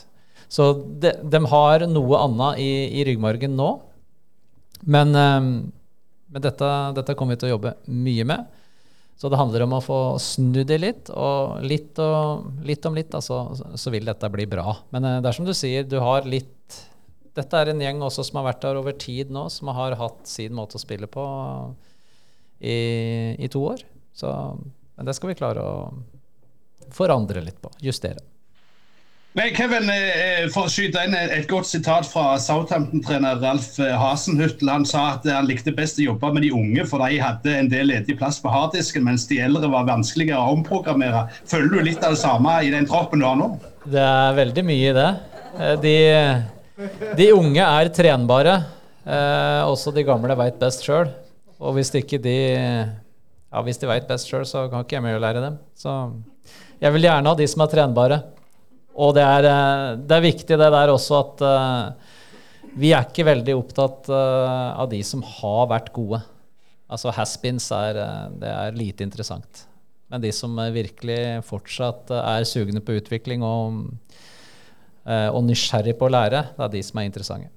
Så de, de har noe annet i, i ryggmargen nå. Men, men dette, dette kommer vi til å jobbe mye med. Så det handler om å få snudd det litt, og litt, og, litt om litt, da, så vil dette bli bra. Men eh, det er som du sier, du har litt Dette er en gjeng også som har vært der over tid nå, som har hatt sin måte å spille på i, i to år. Så, men det skal vi klare å forandre litt på. Justere. Men Kevin, eh, for å skyte inn et godt sitat fra Southampton-trener Ralf eh, Hasenhüttel. Han sa at han likte best å jobbe med de unge, for de hadde en del ledig plass på harddisken, mens de eldre var vanskeligere å omprogrammere. Føler du litt av det samme i den troppen du har nå? Det er veldig mye i det. Eh, de, de unge er trenbare. Eh, også de gamle veit best sjøl. Og hvis ikke de ja, hvis de veit best sjøl, så kan ikke jeg mer lære dem. Så jeg vil gjerne ha de som er trenbare. Og det er, eh, det er, viktig det der også at uh, vi er ikke veldig opptatt uh, av de som har vært gode. Altså has-beens er, er lite interessant. Men de som virkelig fortsatt er sugne på utvikling og, og nysgjerrig på å lære, det er de som er interessante.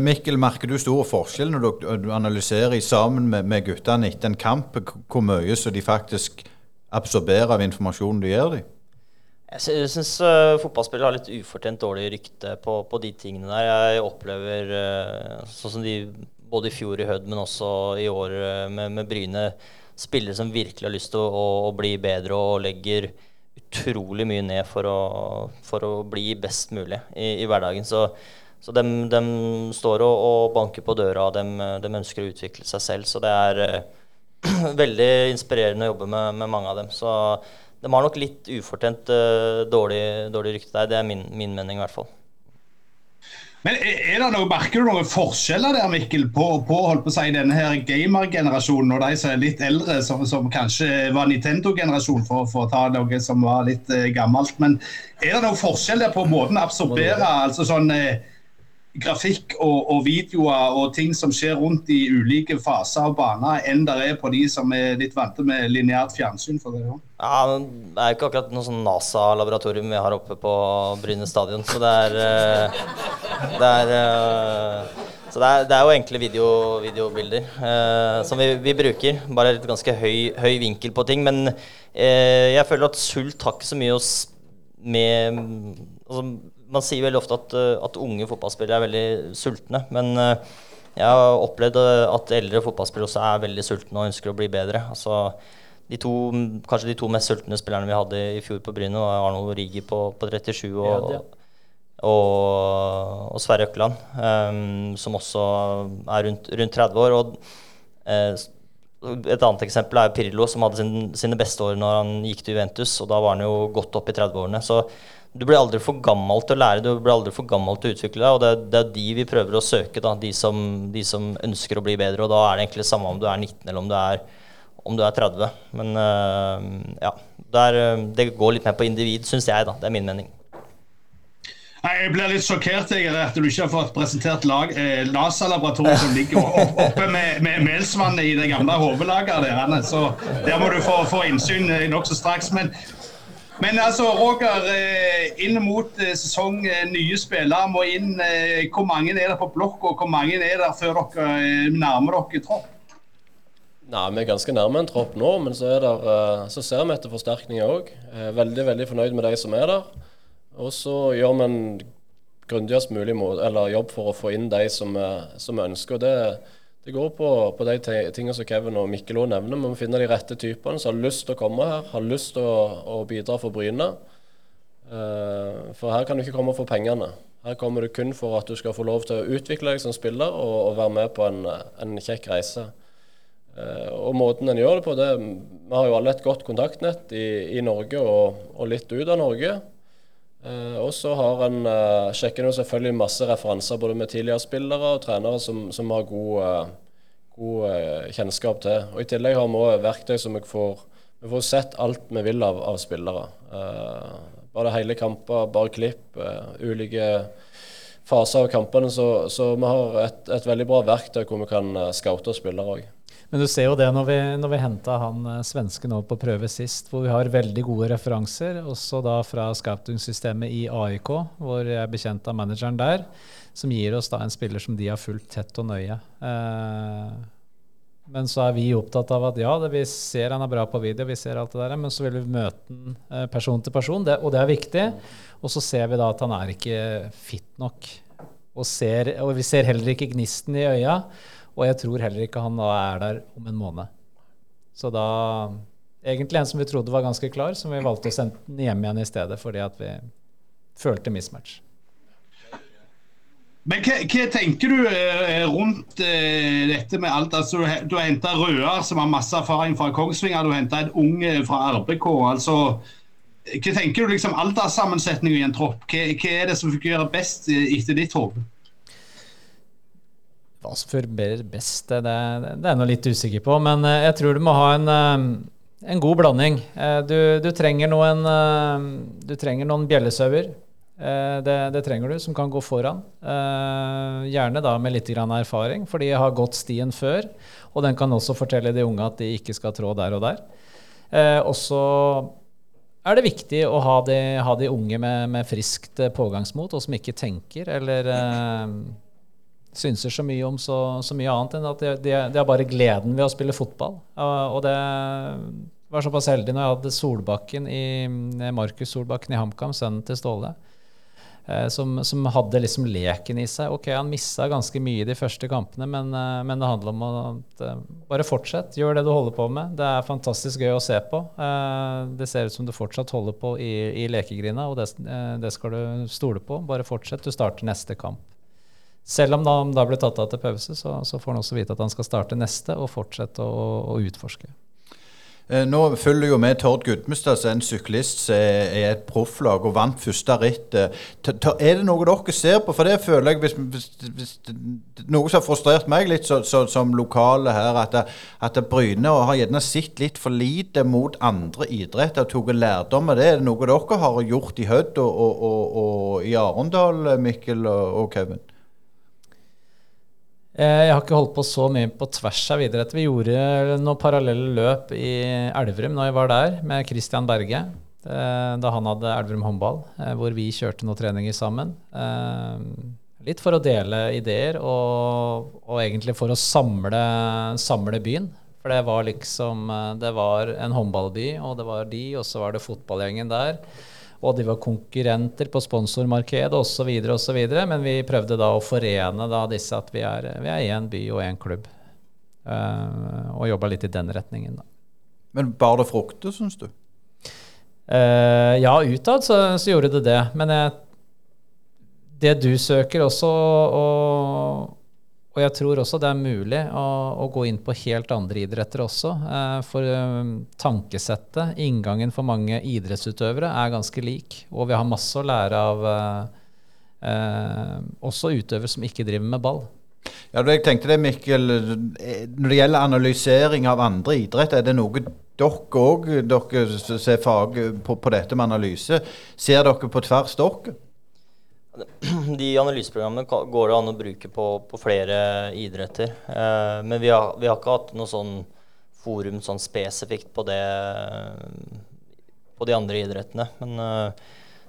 Mikkel, merker du stor forskjell når du analyserer sammen med, med guttene etter en kamp, hvor mye så de faktisk absorberer av informasjonen du gir dem? Jeg syns uh, fotballspillere har litt ufortjent dårlig rykte på, på, de tingene der. Jeg opplever uh, sånn som de både i fjor i Hødd, men også i år uh, med, med, Bryne, spillere som virkelig har lyst til å, å, bli bedre og legger utrolig mye ned for å, for å bli best mulig i, i hverdagen. Så, så de, står og, og, banker på døra, og de, ønsker å utvikle seg selv. Så det er <clears throat> veldig inspirerende å jobbe med, med mange av dem. Så de har nok litt ufortjent uh, dårlig, dårlig, rykte der. Det er min, min, mening i hvert fall. Men er det noe, Merker du noen forskjeller der, Mikkel, på, på, holdt på å si, denne her gamer-generasjonen og de som er litt eldre, som, som kanskje var Nintendo-generasjon, for, for, å ta noe som var litt uh, gammelt. Men er det noen forskjell der på måten å absorbere altså sånn uh, grafikk og, og, videoer og ting som skjer rundt i ulike faser og baner, enn det er på de som er litt vant med lineært fjernsyn? for det. Ja, Det er ikke akkurat noe sånn NASA-laboratorium vi har oppe på Bryne stadion, så det er eh, Det er, eh, så det er, det er jo enkle video, videobilder eh, som vi, vi, bruker. Bare et ganske høy, høy, vinkel på ting. Men jeg føler at sult har ikke så mye å med altså, man sier veldig ofte at, eh, at, unge fotballspillere er veldig sultne. Men eh, jeg har opplevd eh, at eldre fotballspillere også er veldig sultne og ønsker å bli bedre. Altså, de to, kanskje de to mest sultne spillerne vi hadde i fjor på Bryne, var Arnold Rigi på, på 37 og, ja, ja. og, og Sverre Økland, um, som også er rundt, rundt 30 år. Og, uh, et annet eksempel er Pirlo, som hadde sin, sine beste år når han gikk til Juventus. og Da var han jo godt opp i 30-årene. Så du blir aldri for gammel til å lære, du blir aldri for gammel til å utvikle deg. Og det, det er de vi prøver å søke, da, de som, de som, ønsker å bli bedre. Og da er det egentlig samme om du er 19 eller om du er, om du er 30. Men ja, der, det går litt mer på individ, syns jeg. da, Det er min mening. Jeg blir litt sjokkert jeg, at du ikke har fått presentert lag, eh, NASA-laboratoriet som ligger oppe med, med Melsvannet i det gamle hovedlageret der. Så der må du få, få innsyn eh, nokså straks. Men, men altså, Roger, eh, inn mot eh, sesong, nye spillere må inn. Hvor mange er det på blokk, og hvor mange er det før dere nærmer dere tropp? Nei, Vi er ganske nærme en tropp nå, men så, der, så ser vi etter forsterkninger òg. Veldig veldig fornøyd med de som er der. Og så gjør vi en grundigst mulig jobb for å få inn de som, som ønsker. og det, det går på, på, de tingene som Kevin og Mikkel òg nevner. Vi må finne de rette typene som har lyst til å komme her, har lyst til å, å bidra for Bryne. Uh, for her kan du ikke komme for pengene. Her kommer du kun for at du skal få lov til å utvikle deg som spiller og, og være med på en, en kjekk reise. Uh, og måten en gjør det på, det Vi har jo alle et godt kontaktnett i, i Norge og, og litt ut av Norge. Uh, og så har en uh, sjekker nå selvfølgelig masse referanser både med tidligere spillere og trenere som, som har god, uh, god kjennskap til. Og I tillegg har vi også verktøy som vi får, vi får sett alt vi vil av, av spillere. bare hele kamper, bare klipp, ulike faser av kampene. Så, så vi har et, et, veldig bra verktøy hvor vi kan scoute spillere òg. Men du ser jo det når vi, når vi henta han eh, svensken over på prøve sist, hvor vi har veldig gode referanser, også da fra scouting-systemet i AIK, hvor jeg er bekjent av manageren der, som gir oss da en spiller som de har fulgt tett og nøye. Eh, men så er vi opptatt av at ja, det, vi ser han er bra på video, vi ser alt det der, men så vil vi møte han eh, person til person, det, og det er viktig. Og så ser vi da at han er ikke fit nok. Og, ser, og vi ser heller ikke gnisten i øya. Og jeg tror heller ikke han da er der om en måned. Så da Egentlig en som vi trodde var ganske klar, som vi valgte å sende den hjem igjen i stedet fordi at vi følte mismatch. Men hva, hva, tenker du eh, rundt eh, dette med alt? Altså, du har henta Røar, som har masse erfaring fra Kongsvinger. Du har henta en ung fra RBK. altså Hva tenker du liksom alderssammensetning i en tropp? Hva, hva, er det som fungerer best eh, etter ditt hode? Hva som fungerer best, det, det, det er jeg litt usikker på. Men eh, jeg tror du må ha en, eh, en god blanding. Eh, du, du, trenger noen, du trenger noen bjellesauer. Det, det, trenger du, som kan gå foran. Gjerne da med litt erfaring, for de har gått stien før. Og den kan også fortelle de unge at de ikke skal trå der og der. Også er det viktig å ha de, ha de unge med, med, friskt pågangsmot, og som ikke tenker eller synser så mye om så, så mye annet enn at det, er bare gleden ved å spille fotball. Og, det var såpass heldig når jeg hadde Solbakken i, Markus Solbakken i HamKam, sønnen til Ståle, eh, som, som, hadde liksom leken i seg. Ok, han missa ganske mye de første kampene, men, eh, men det handler om eh, bare fortsett. Gjør det du holder på med. Det er fantastisk gøy å se på. Det ser ut som du fortsatt holder på i, i lekegrinda, og det, det skal du stole på. Bare fortsett. Du starter neste kamp. Selv om han da ble tatt av til pause, så, så, får han også vite at han skal starte neste og fortsette å, å utforske. Eh, nå følger jo med Tord Gudmestad, en syklist som er et profflag og vant første ritt. Er det noe dere ser på? For det føler jeg, hvis, hvis, hvis Noe som har frustrert meg litt så, så, som lokale her, at, at Bryne har gjerne sett litt for lite mot andre idretter og tatt lærdom av det. Er det noe dere har gjort i Hødd og, og, og, og i Arendal, Mikkel og Kevin? Eh, jeg har ikke holdt på så mye på tvers av idrett. Vi gjorde noen parallelle løp i Elverum når jeg var der, med Christian Berge. Eh, da han hadde Elverum håndball, eh, hvor vi kjørte noen treninger sammen. Litt for å dele ideer, og, og egentlig for å samle, samle, byen. For det var liksom Det var en håndballby, og det var de, og så var det fotballgjengen der og de var konkurrenter på sponsormarkedet osv. osv. Men vi prøvde da å forene da disse at vi er, vi er én by og én klubb. Uh, og jobba litt i den retningen, da. Men bar det frukter, syns du? Uh, ja, utad så, så, gjorde det det. Men jeg, det du søker også, og og jeg tror også det er mulig å, å gå inn på helt andre idretter også. Eh, for eh, tankesettet, inngangen for mange idrettsutøvere, er ganske lik. Og vi har masse å lære av eh, også utøvere som ikke driver med ball. Ja, jeg tenkte det, Mikkel. Når det gjelder analysering av andre idrett, er det noe dere òg, dere ser fag på, på, dette med analyse, ser dere på tvers dere? <clears throat> De analyseprogrammene går det an å bruke på, på flere idretter. Eh, men vi har, vi har, ikke hatt noe sånn forum sånn spesifikt på det på de andre idrettene. Men eh,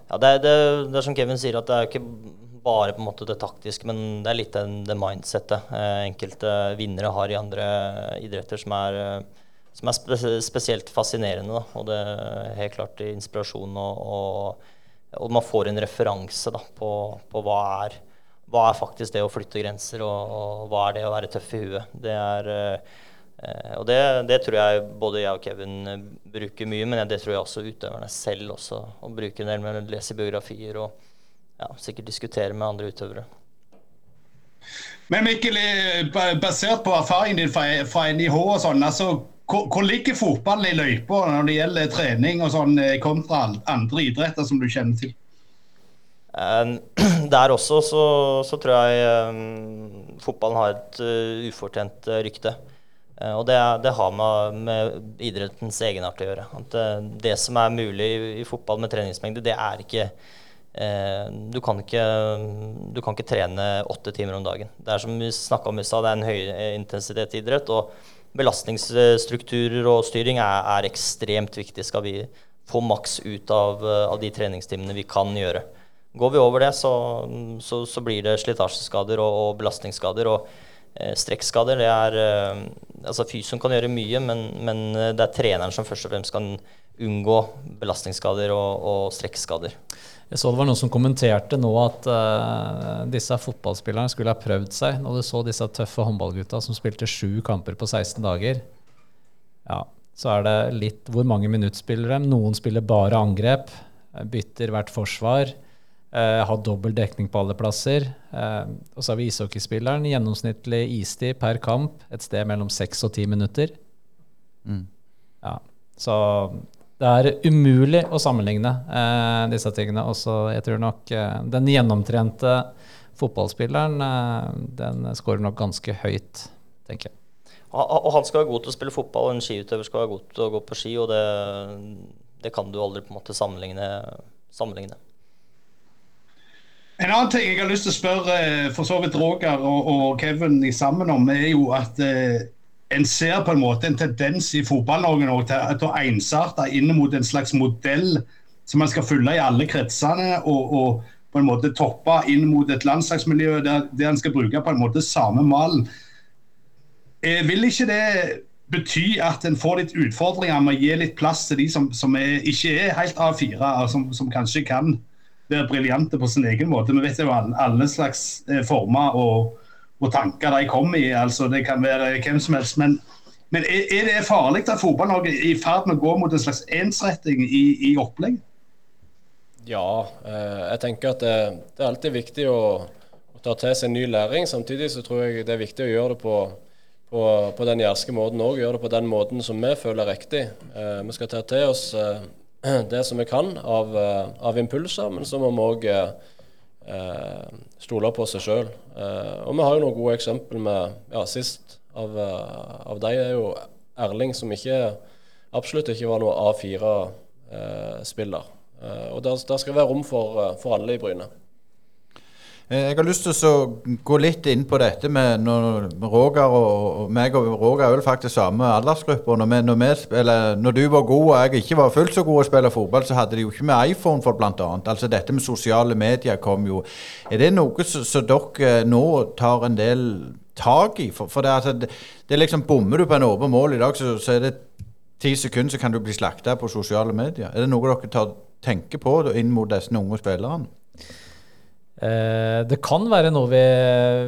ja, det, det, det er som Kevin sier, at det er ikke bare på en måte det taktiske, men det er litt det, det mindsettet eh, enkelte vinnere har i andre idretter som er, eh, som er spesielt fascinerende. Da. Og det er helt klart inspirasjon, og, og, og man får en referanse da, på, på hva, er, hva er faktisk det å flytte grenser, og, og, hva er det å være tøff i huet. Det er Eh, og det, det, tror jeg både jeg og Kevin bruker mye, men det tror jeg også utøverne selv også. Å bruke en del med å lese biografier og ja, sikkert diskutere med andre utøvere. Men Mikkel, eh, basert på erfaringen din fra, fra NIH og sånn, altså, hvor, hvor, ligger fotballen i løypa når det gjelder trening og sånn kontra andre idretter som du kjenner til? <clears throat> Der også så, så tror jeg um, fotballen har et uh, ufortjent rykte. Uh, og det, det har med, med, idrettens egenart å gjøre. At uh, det som er mulig i, i, fotball med treningsmengde, det er ikke du, kan ikke du kan ikke trene åtte timer om dagen. Det er som vi snakka om i stad, det er en høyintensitetsidrett. Og belastningsstrukturer og styring er, er, ekstremt viktig. Skal vi få maks ut av, av, de treningstimene vi kan gjøre. Går vi over det, så, så, så blir det slitasjeskader og, og belastningsskader. og Eh, strekkskader, det er eh, Altså fysioen kan gjøre mye, men, men, eh, det er treneren som først og fremst kan unngå belastningsskader og, og strekkskader. Jeg så det var noen som kommenterte nå at uh, disse fotballspillerne skulle ha prøvd seg når du så disse tøffe håndballgutta som spilte sju kamper på 16 dager. Ja, så er det litt Hvor mange minutter spiller de? Noen spiller bare angrep. Bytter hvert forsvar. Uh, har dobbel dekning på alle plasser. Uh, og så har vi ishockeyspilleren. Gjennomsnittlig istid per kamp et sted mellom seks og ti minutter. Mm. Ja, så det er umulig å sammenligne eh, disse tingene. Også, jeg tror nok den gjennomtrente fotballspilleren den skårer nok ganske høyt, tenker jeg. Og han skal være god til å spille fotball, og en skiutøver skal være god til å gå på ski. Og det, det kan du aldri på en måte sammenligne. sammenligne. En annen ting jeg har lyst til å spørre eh, for så vidt Roger og, og Kevin sammen om, er jo at eh, en ser på en måte en tendens i Fotball-Norge nå til, å ensarte inn mot en slags modell som man skal følge i alle kretsene. og, og på en måte toppe inn mot et landslagsmiljø der, der en skal bruke på en måte samme malen. Eh, vil ikke det bety at en får litt utfordringer med å gi litt plass til de som, som er, ikke er helt A4, og som, som kanskje kan være briljante på sin egen måte. Vi vet jo alle, alle slags eh, former og, og, tanker de kommer i. altså Det kan være hvem som helst. Men, men er, det farlig at Fotball-Norge er i ferd med å gå mot en slags ensretting i, i opplegg? Ja, eh, jeg tenker at det, det, er alltid viktig å, å, ta til seg ny læring. Samtidig så tror jeg det er viktig å gjøre det på, på, på den jærske måten òg. Gjøre det på den måten som vi føler er riktig. Eh, vi skal ta til oss eh, <clears throat> det som vi kan av, eh, av impulser, men så må vi òg eh, stole på seg sjøl. Eh, og vi har jo noen gode eksempel med ja, Sist av, eh, av de er jo Erling, som ikke absolutt ikke var noe A4-spiller. Eh, og der, der, skal være rom for, for alle i Bryne. Eh, jeg har lyst til å gå litt inn på dette med når Roger og, meg og Roger er vel faktisk samme aldersgruppe. Når, vi, når, når, du var god og jeg ikke var fullt så god å spille fotball, så hadde de jo ikke med iPhone for bl.a. Altså dette med sosiale medier kom jo. Er det noe som dere nå tar en del tak i? For, for det, altså, det, det, er liksom Bommer du på en åpen mål i dag, så, så er det ti sekunder så kan du bli slakta på sosiale medier. Er det noe dere tar, tenker på inn mot disse unge spillerne? Eh, det kan være noe vi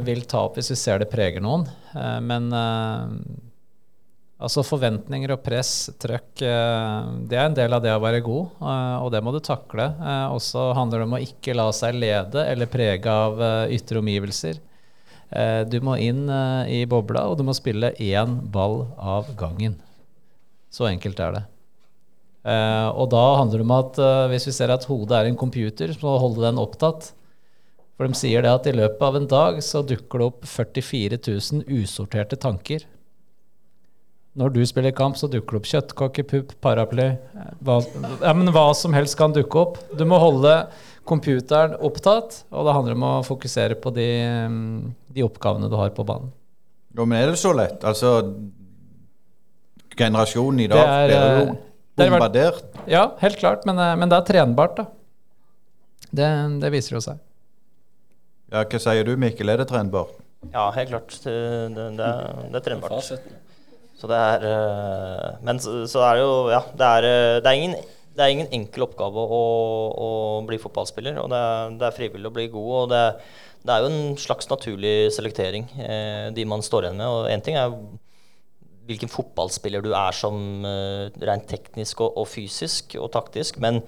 vil ta opp hvis vi ser det preger noen, eh, men eh, altså forventninger og press, trøkk, det er en del av det å være god, og det må du takle. Og så handler det om å ikke la seg lede eller prege av ytre omgivelser. Du må inn i bobla, og du må spille én ball av gangen. Så enkelt er det. Og da handler det om at hvis vi ser at hodet er en computer, så holde den opptatt. For de sier det at i løpet av en dag så dukker det opp 44 000 usorterte tanker. Når du spiller kamp, så dukker det opp kjøttkakepupp, paraply hva, ja, men hva som helst kan dukke opp. Du må holde computeren opptatt, og det handler om å fokusere på de, de oppgavene du har på banen. Jo, men er det så lett? Altså Generasjonen i dag Det er, blir jo bombardert. vært-. Ja, helt klart, men, eh, men det er trenbart, da. Det, det viser jo seg. Ja, Hva sier du, Mikkel? Er det trendbart? Ja, helt klart. Det, det, det, er, trendbart. Så det er eh, Men så, så er det jo Ja, det er, eh, det er, ingen, det er ingen enkel oppgave å, å bli fotballspiller. Og det er, det er frivillig å bli god. Og det, det er jo en slags naturlig selektering, eh, de man står igjen med. Og én ting er hvilken fotballspiller du er som rent teknisk og, og fysisk og taktisk, men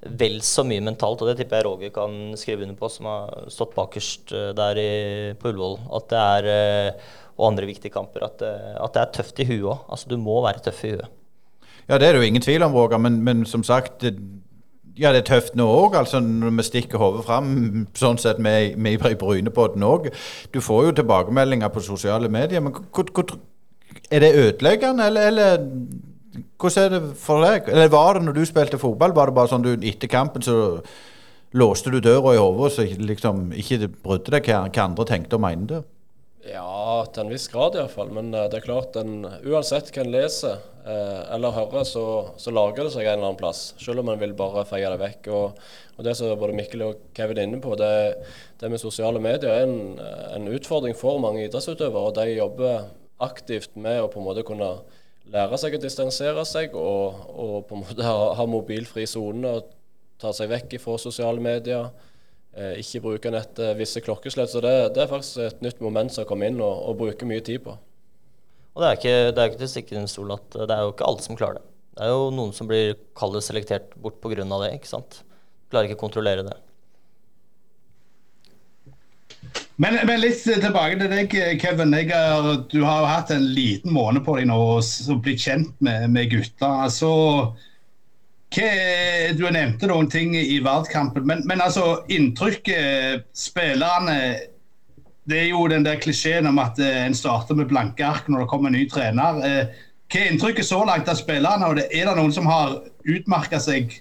vel så mye mentalt, og det tipper jeg Roger kan skrive under på, som har stått bakerst eh, der i, på Ullevål, at det er eh, og andre viktige kamper, at, eh, at det er tøft i huet òg. Altså, du må være tøff i huet. Ja, det er det jo ingen tvil om, Roger, men, men som sagt Ja, det er tøft nå òg, altså når vi stikker hodet fram, <laughs> sånn sett med, med i Brynepodden òg. Du får jo tilbakemeldinger på sosiale medier, men hvor, hvor, er det ødeleggende, eller, eller hvordan er det for deg? Eller var det når du spilte fotball, var det bare sånn du etter kampen så låste du døra i hodet så liksom ikke brydde deg hva, hva andre tenkte og mente? Ja, til en viss grad iallfall. Men uh, det er klart, en, uansett hva en leser uh, eller hører, så, så lager det seg en eller annen plass. Selv om en vil bare feie det vekk. Og, og det som både Mikkel og Kevin er inne på, det, det med sosiale medier er en, en utfordring for mange idrettsutøvere. Og de jobber aktivt med å på en måte kunne lære seg å distansere seg og, og på en måte ha, ha mobilfri sone og ta seg vekk fra sosiale medier. Eh, ikke bruke nett eh, visse klokkeslett. Så det, det er faktisk et nytt moment som har kommet inn og, og bruker mye tid på. Og det er ikke, det er ikke til å stikke stol at det er jo ikke alle som klarer det. Det er jo noen som blir kallet selektert bort pga. det. ikke sant? Klarer ikke å kontrollere det. Men, men litt tilbake til deg, Kevin. Er- du har jo hatt en liten måned på deg nå og blitt kjent med, med gutta. Altså, hva, du nevnte noen ting i verdenskampen, men, men altså, inntrykket Spillerne Det er jo den der klisjeen om at eh, en starter med blanke ark når det kommer en ny trener. Eh, Hva er inntrykket så langt av spillerne? og det, Er det noen som har utmerka seg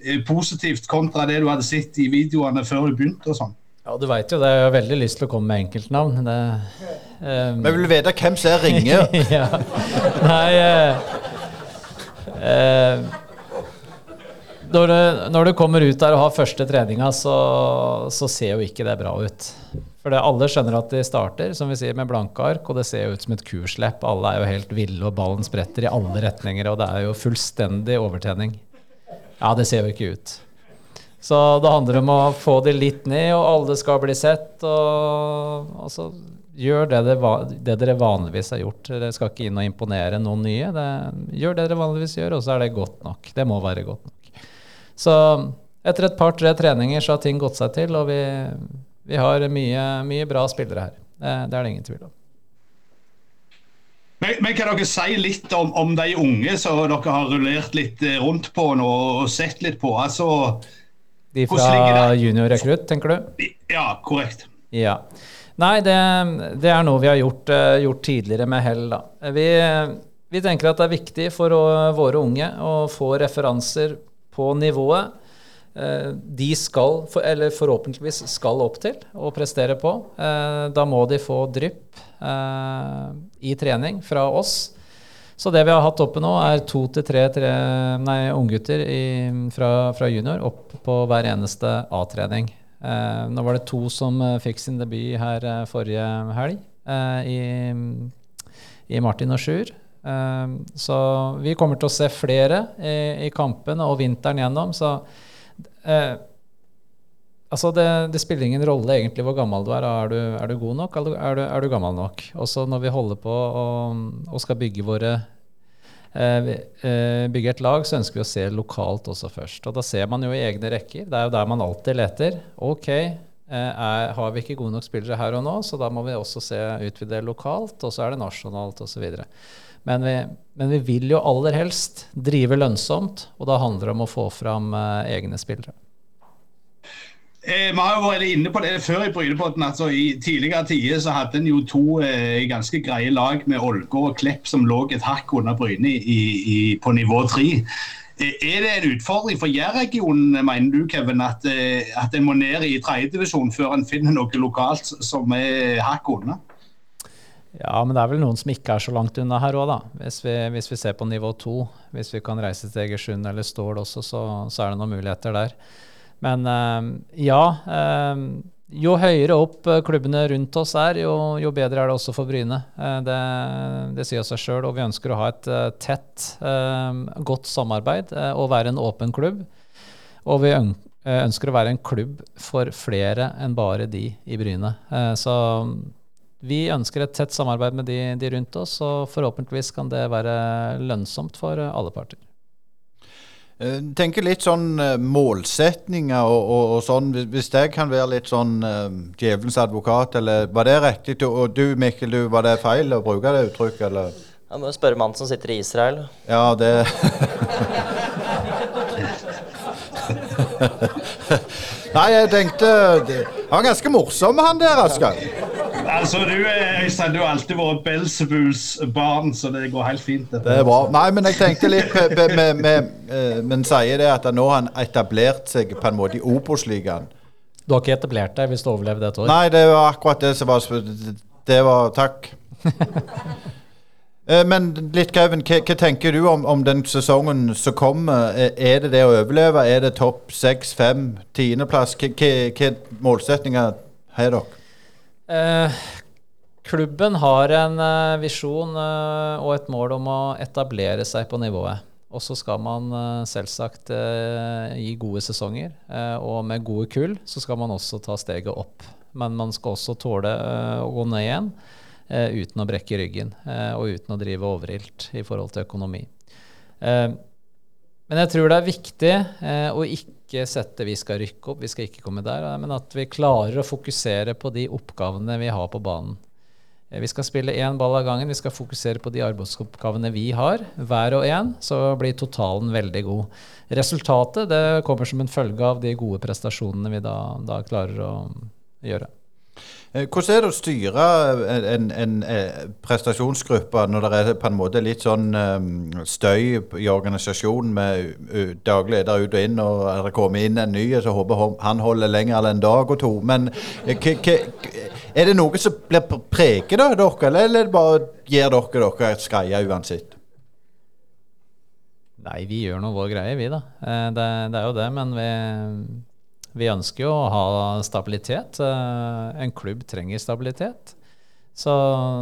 eh, positivt kontra det du hadde sett i videoene før du begynte? og sånn? Ja, du veit jo det. Jeg har veldig lyst til å komme med enkeltnavn. Det, um, Vi vil vite hvem som er ringer. <laughs> ja. Nei eh, eh, når, du, når du kommer ut der og har første treninga, så, så ser jo ikke det bra ut. For det, alle skjønner at de starter som vi sier, med blanke ark, og det ser jo ut som et kurslepp. Alle er jo helt ville, og ballen spretter i alle retninger, og det er jo fullstendig overtrening. Ja, det ser jo ikke ut. Så det handler om å få det litt ned, og alle skal bli sett. Og, og så gjør det, det, det dere vanligvis har gjort. Dere skal ikke inn og imponere noen nye. Det, gjør det dere vanligvis gjør, og så er det godt nok. Det må være godt nok. Så etter et par-tre treninger så har ting gått seg til, og vi, vi har mye, mye bra spillere her. Det, det er det ingen tvil om. Men, men kan dere si litt om, om de unge som dere har rullert litt eh, rundt på nå og sett litt på? Altså, De fra junior juniorrekrutt, tenker du? ja, korrekt. Ja. Nei, det, det er noe vi har gjort, eh, gjort tidligere med hell. Da. Vi, vi tenker at det er viktig for å, våre unge å få referanser på nivået eh, de skal, eller forhåpentligvis skal opp til og prestere på. Eh, da må de få drypp i trening fra oss. Så det vi har hatt oppe nå, er to til tre, tre unggutter fra, fra junior opp på hver eneste A-trening. Eh, nå var det to som eh, fikk sin debut her eh, forrige helg, eh, i, i Martin og Sjur. Eh, så vi kommer til å se flere i, i kampene og vinteren gjennom. Så Altså det, det spiller ingen rolle egentlig hvor gammel du er. Er du, er du god nok, er du, er du gammel nok? Også når vi holder på og, skal bygge våre eh, eh, bygge et lag, så ønsker vi å se lokalt også først. Og da ser man jo i egne rekker. Det er jo der man alltid leter. Ok, eh, er, har vi ikke gode nok spillere her og nå, så da må vi også se utvide lokalt, og så er det nasjonalt osv. Men vi, men vi vil jo aller helst drive lønnsomt, og da handler det om å få fram egne spillere. Eh, vi har jo vært inne på det før i Brynepodden. altså I tidligere tider så hadde en jo to eh, ganske greie lag med Ålgård og Klepp som lå et hakk under Bryne i, i, på nivå tre. Eh, er det en utfordring for Jærregionen, mener du Kevin, at, eh, at en må ned i tredjedivisjon før en finner noe lokalt som er hakk unna? Ja, men det er vel noen som ikke er så langt unna her òg, da. Hvis vi, hvis vi, ser på nivå to, hvis vi kan reise til Egersund eller Stål også, så, så er det noen muligheter der. Men uh, ja. Uh, jo høyere opp eh, klubbene rundt oss er, jo, jo bedre er det også for Bryne. Uh, det, det, sier seg sjøl. Og vi ønsker å ha et tett, godt samarbeid og være en åpen klubb. Og vi ønsker å være en klubb for flere enn bare de i Bryne. så vi ønsker et tett samarbeid med de, de rundt oss, og forhåpentligvis kan det være lønnsomt for alle parter. Eh, tenker litt sånn uh, målsetninger og, og, og, sånn, hvis det kan være litt sånn uh, djevelens advokat, eller var det riktig? Og du Mikkel, du, var det feil å bruke det uttrykket, eller? Jeg må spørre mannen som sitter i Israel. Ja, det <laughs> Nei, jeg tenkte Han var ganske morsom, han der, Asker. Altså, du, Øystein, du har alltid vært Belzebuls barn, så det går helt fint. Dette. Det er bra. Nei, men jeg tenkte litt med, med, med, eh, Men sier det at nå har han etablert seg på en måte i Obos-ligaen. Du har ikke etablert deg hvis du overlevde et år? Nei, det var akkurat det som var Det var Takk. <laughs> Eh, men litt, Kevin, hva, hva tenker du om, om, den sesongen som kommer? Eh, er det det å overleve? Er det topp seks, fem, tiendeplass? Hva målsetninger har dere? Eh, klubben har en eh, visjon eh, og et mål om å etablere seg på nivået. Og så skal man selvsagt gi gode sesonger, og med gode kull så skal man også ta steget opp. Men man skal også tåle å gå ned igjen uten å brekke ryggen og uten å drive overilt i forhold til økonomi. men jeg tror det er viktig å ikke ikke sette 'vi skal rykke opp', vi skal ikke komme der, men at vi klarer å fokusere på de oppgavene vi har på banen. Eh, vi skal spille én ball av gangen, vi skal fokusere på de arbeidsoppgavene vi har, hver og en, så blir totalen veldig god. Resultatet det kommer som en følge av de gode prestasjonene vi da, da klarer å gjøre. Eh, hvordan er det å styre en, en, en, eh, prestasjonsgruppe når det er på en måte litt sånn støy i organisasjonen med daglig leder ut og inn, og det kommer inn en ny, så håper han holder lenger enn en dag og to. Men er det noe som blir preget av dere, eller eller bare gir dere dere et skreie uansett? Nei, vi gjør nå vår greie, vi da. Det, det er jo det, men vi vi ønsker jo å ha stabilitet. Eh, en klubb trenger stabilitet. Så,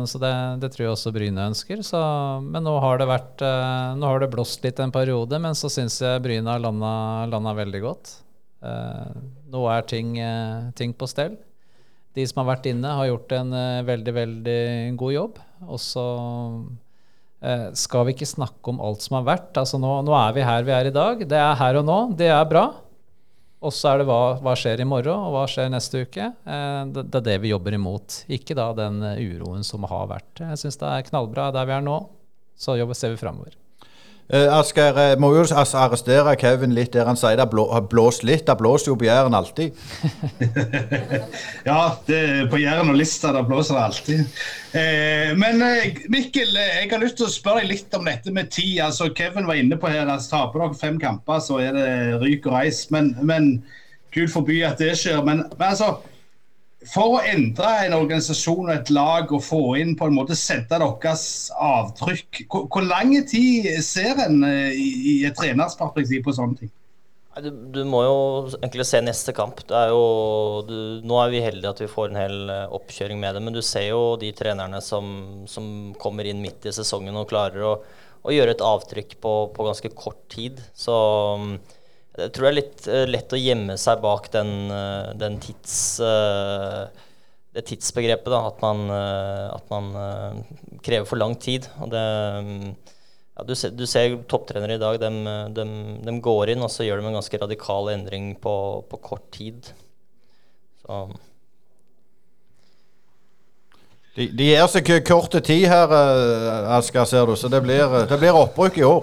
så det, det, tror jeg også Bryne ønsker. Så, men nå har, det vært, eh, nå har det blåst litt en periode, men så syns jeg Bryne har landa veldig godt. Eh, nå er ting, ting, på stell. De som har vært inne, har gjort en veldig, veldig god jobb. Og så skal vi ikke snakke om alt som har vært. Altså nå, nå er vi her vi er i dag. Det er her og nå. Det er bra. Og så er det hva, hva, skjer i morgen, og hva skjer neste uke. Eh, det, er det vi jobber imot. Ikke da den uroen som har vært. Jeg syns det er knallbra der vi er nå. Så jobber, ser vi framover. Uh, Asgeir, jeg må jo arrestere Kevin litt der han sier det har blåst litt. Det blåser jo på Jæren alltid. <laughs> ja, det, på Jæren og Lista det blåser det alltid. Eh, men eh, Mikkel, eh, jeg har lyst til å spørre deg litt om dette med tid. Altså, Kevin var inne på her altså, taper dere fem kamper, så er det ryk og reis. Men, men Gud forby at det skjer. Men, men altså for å endre en organisasjon og et lag og få inn på en måte sette deres avtrykk, hvor, hvor lang tid ser en eh, i, i et trenersperspektiv på sånne ting? Du, du, må jo egentlig se neste kamp. Er jo, du, nå er vi heldige at vi får en hel eh, oppkjøring med det, men du ser jo de trenerne som, som kommer inn midt i sesongen og klarer å, å gjøre et avtrykk på, på ganske kort tid. Så jeg tror det er litt uh, lett å gjemme seg bak den, uh, den tids, uh, det tidsbegrepet. Da, at man, at man krever for lang tid. Og det, um, ja, du, ser, du, ser, topptrenere i dag. De, de, de, går inn og så gjør de en ganske radikal endring på, på kort tid. Så de, de gir seg kort tid her, Asker, ser du, så det blir, det blir oppbruk i år.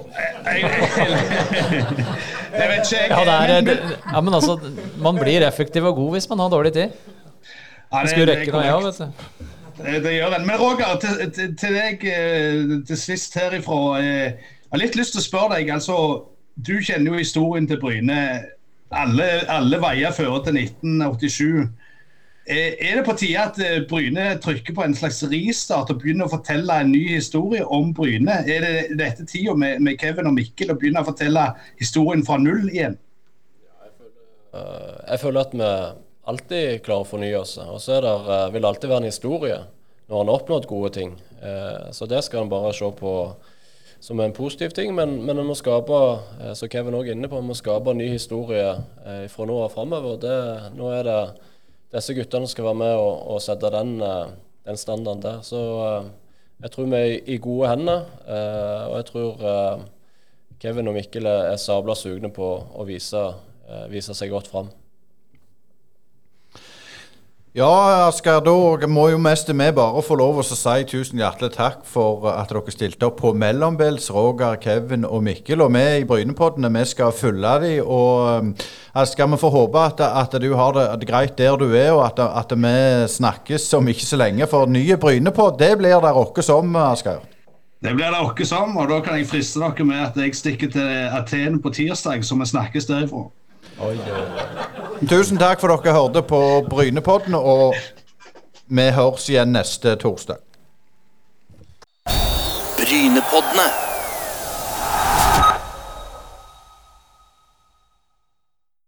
Det vet ikke jeg. Ja, det er, det, ja, men altså, man blir effektiv og god hvis man har dårlig tid. Ja, det- skulle rekke noe, jeg òg, vet du. Det, det gjør den. Men Roger, til, til, til deg eh, til sist herifra. eh, Jeg har litt lyst til å spørre deg. altså, Du kjenner jo historien til Bryne. Alle, alle veier fører til 1987. Eh, Er det på tide at eh, Bryne trykker på en slags restart og begynner å fortelle en ny historie om Bryne? Er det dette tida med, med Kevin og Mikkel å begynne å fortelle historien fra null igjen? Eh, Jeg føler at vi alltid klarer å fornye oss. Og så er det, vil det alltid være en historie når en har oppnådd gode ting. Så det skal en bare se på som en positiv ting. Men, men en må skape, som Kevin også er inne på, en må skape en ny historie fra nå av framover. Nå er det disse guttene skal være med og, og sette den, eh, den standarden der. Så eh, jeg tror vi er i- gode hender. eh, Og jeg tror Kevin og Mikkel er, sabla sugne på å vise, vise seg godt fram. Ja, Asker, da må jo mest vi bare få lov å si tusen hjertelig takk for at dere stilte opp på mellombels, Roger, Kevin og Mikkel. Og vi i Brynepoddene vi skal følge dem. Og um, skal vi få håpe at, at du har det greit der du er, og at, at vi snakkes om ikke så lenge. For nye Brynepodd, det blir det åkke som, Asker. Det blir det åkke som, og da kan jeg friste dere med at jeg stikker til Aten på tirsdag, så vi snakkes derifra. Tusen takk for dere hørte på Brynepodden, og vi høres igjen neste torsdag. Brynepoddene.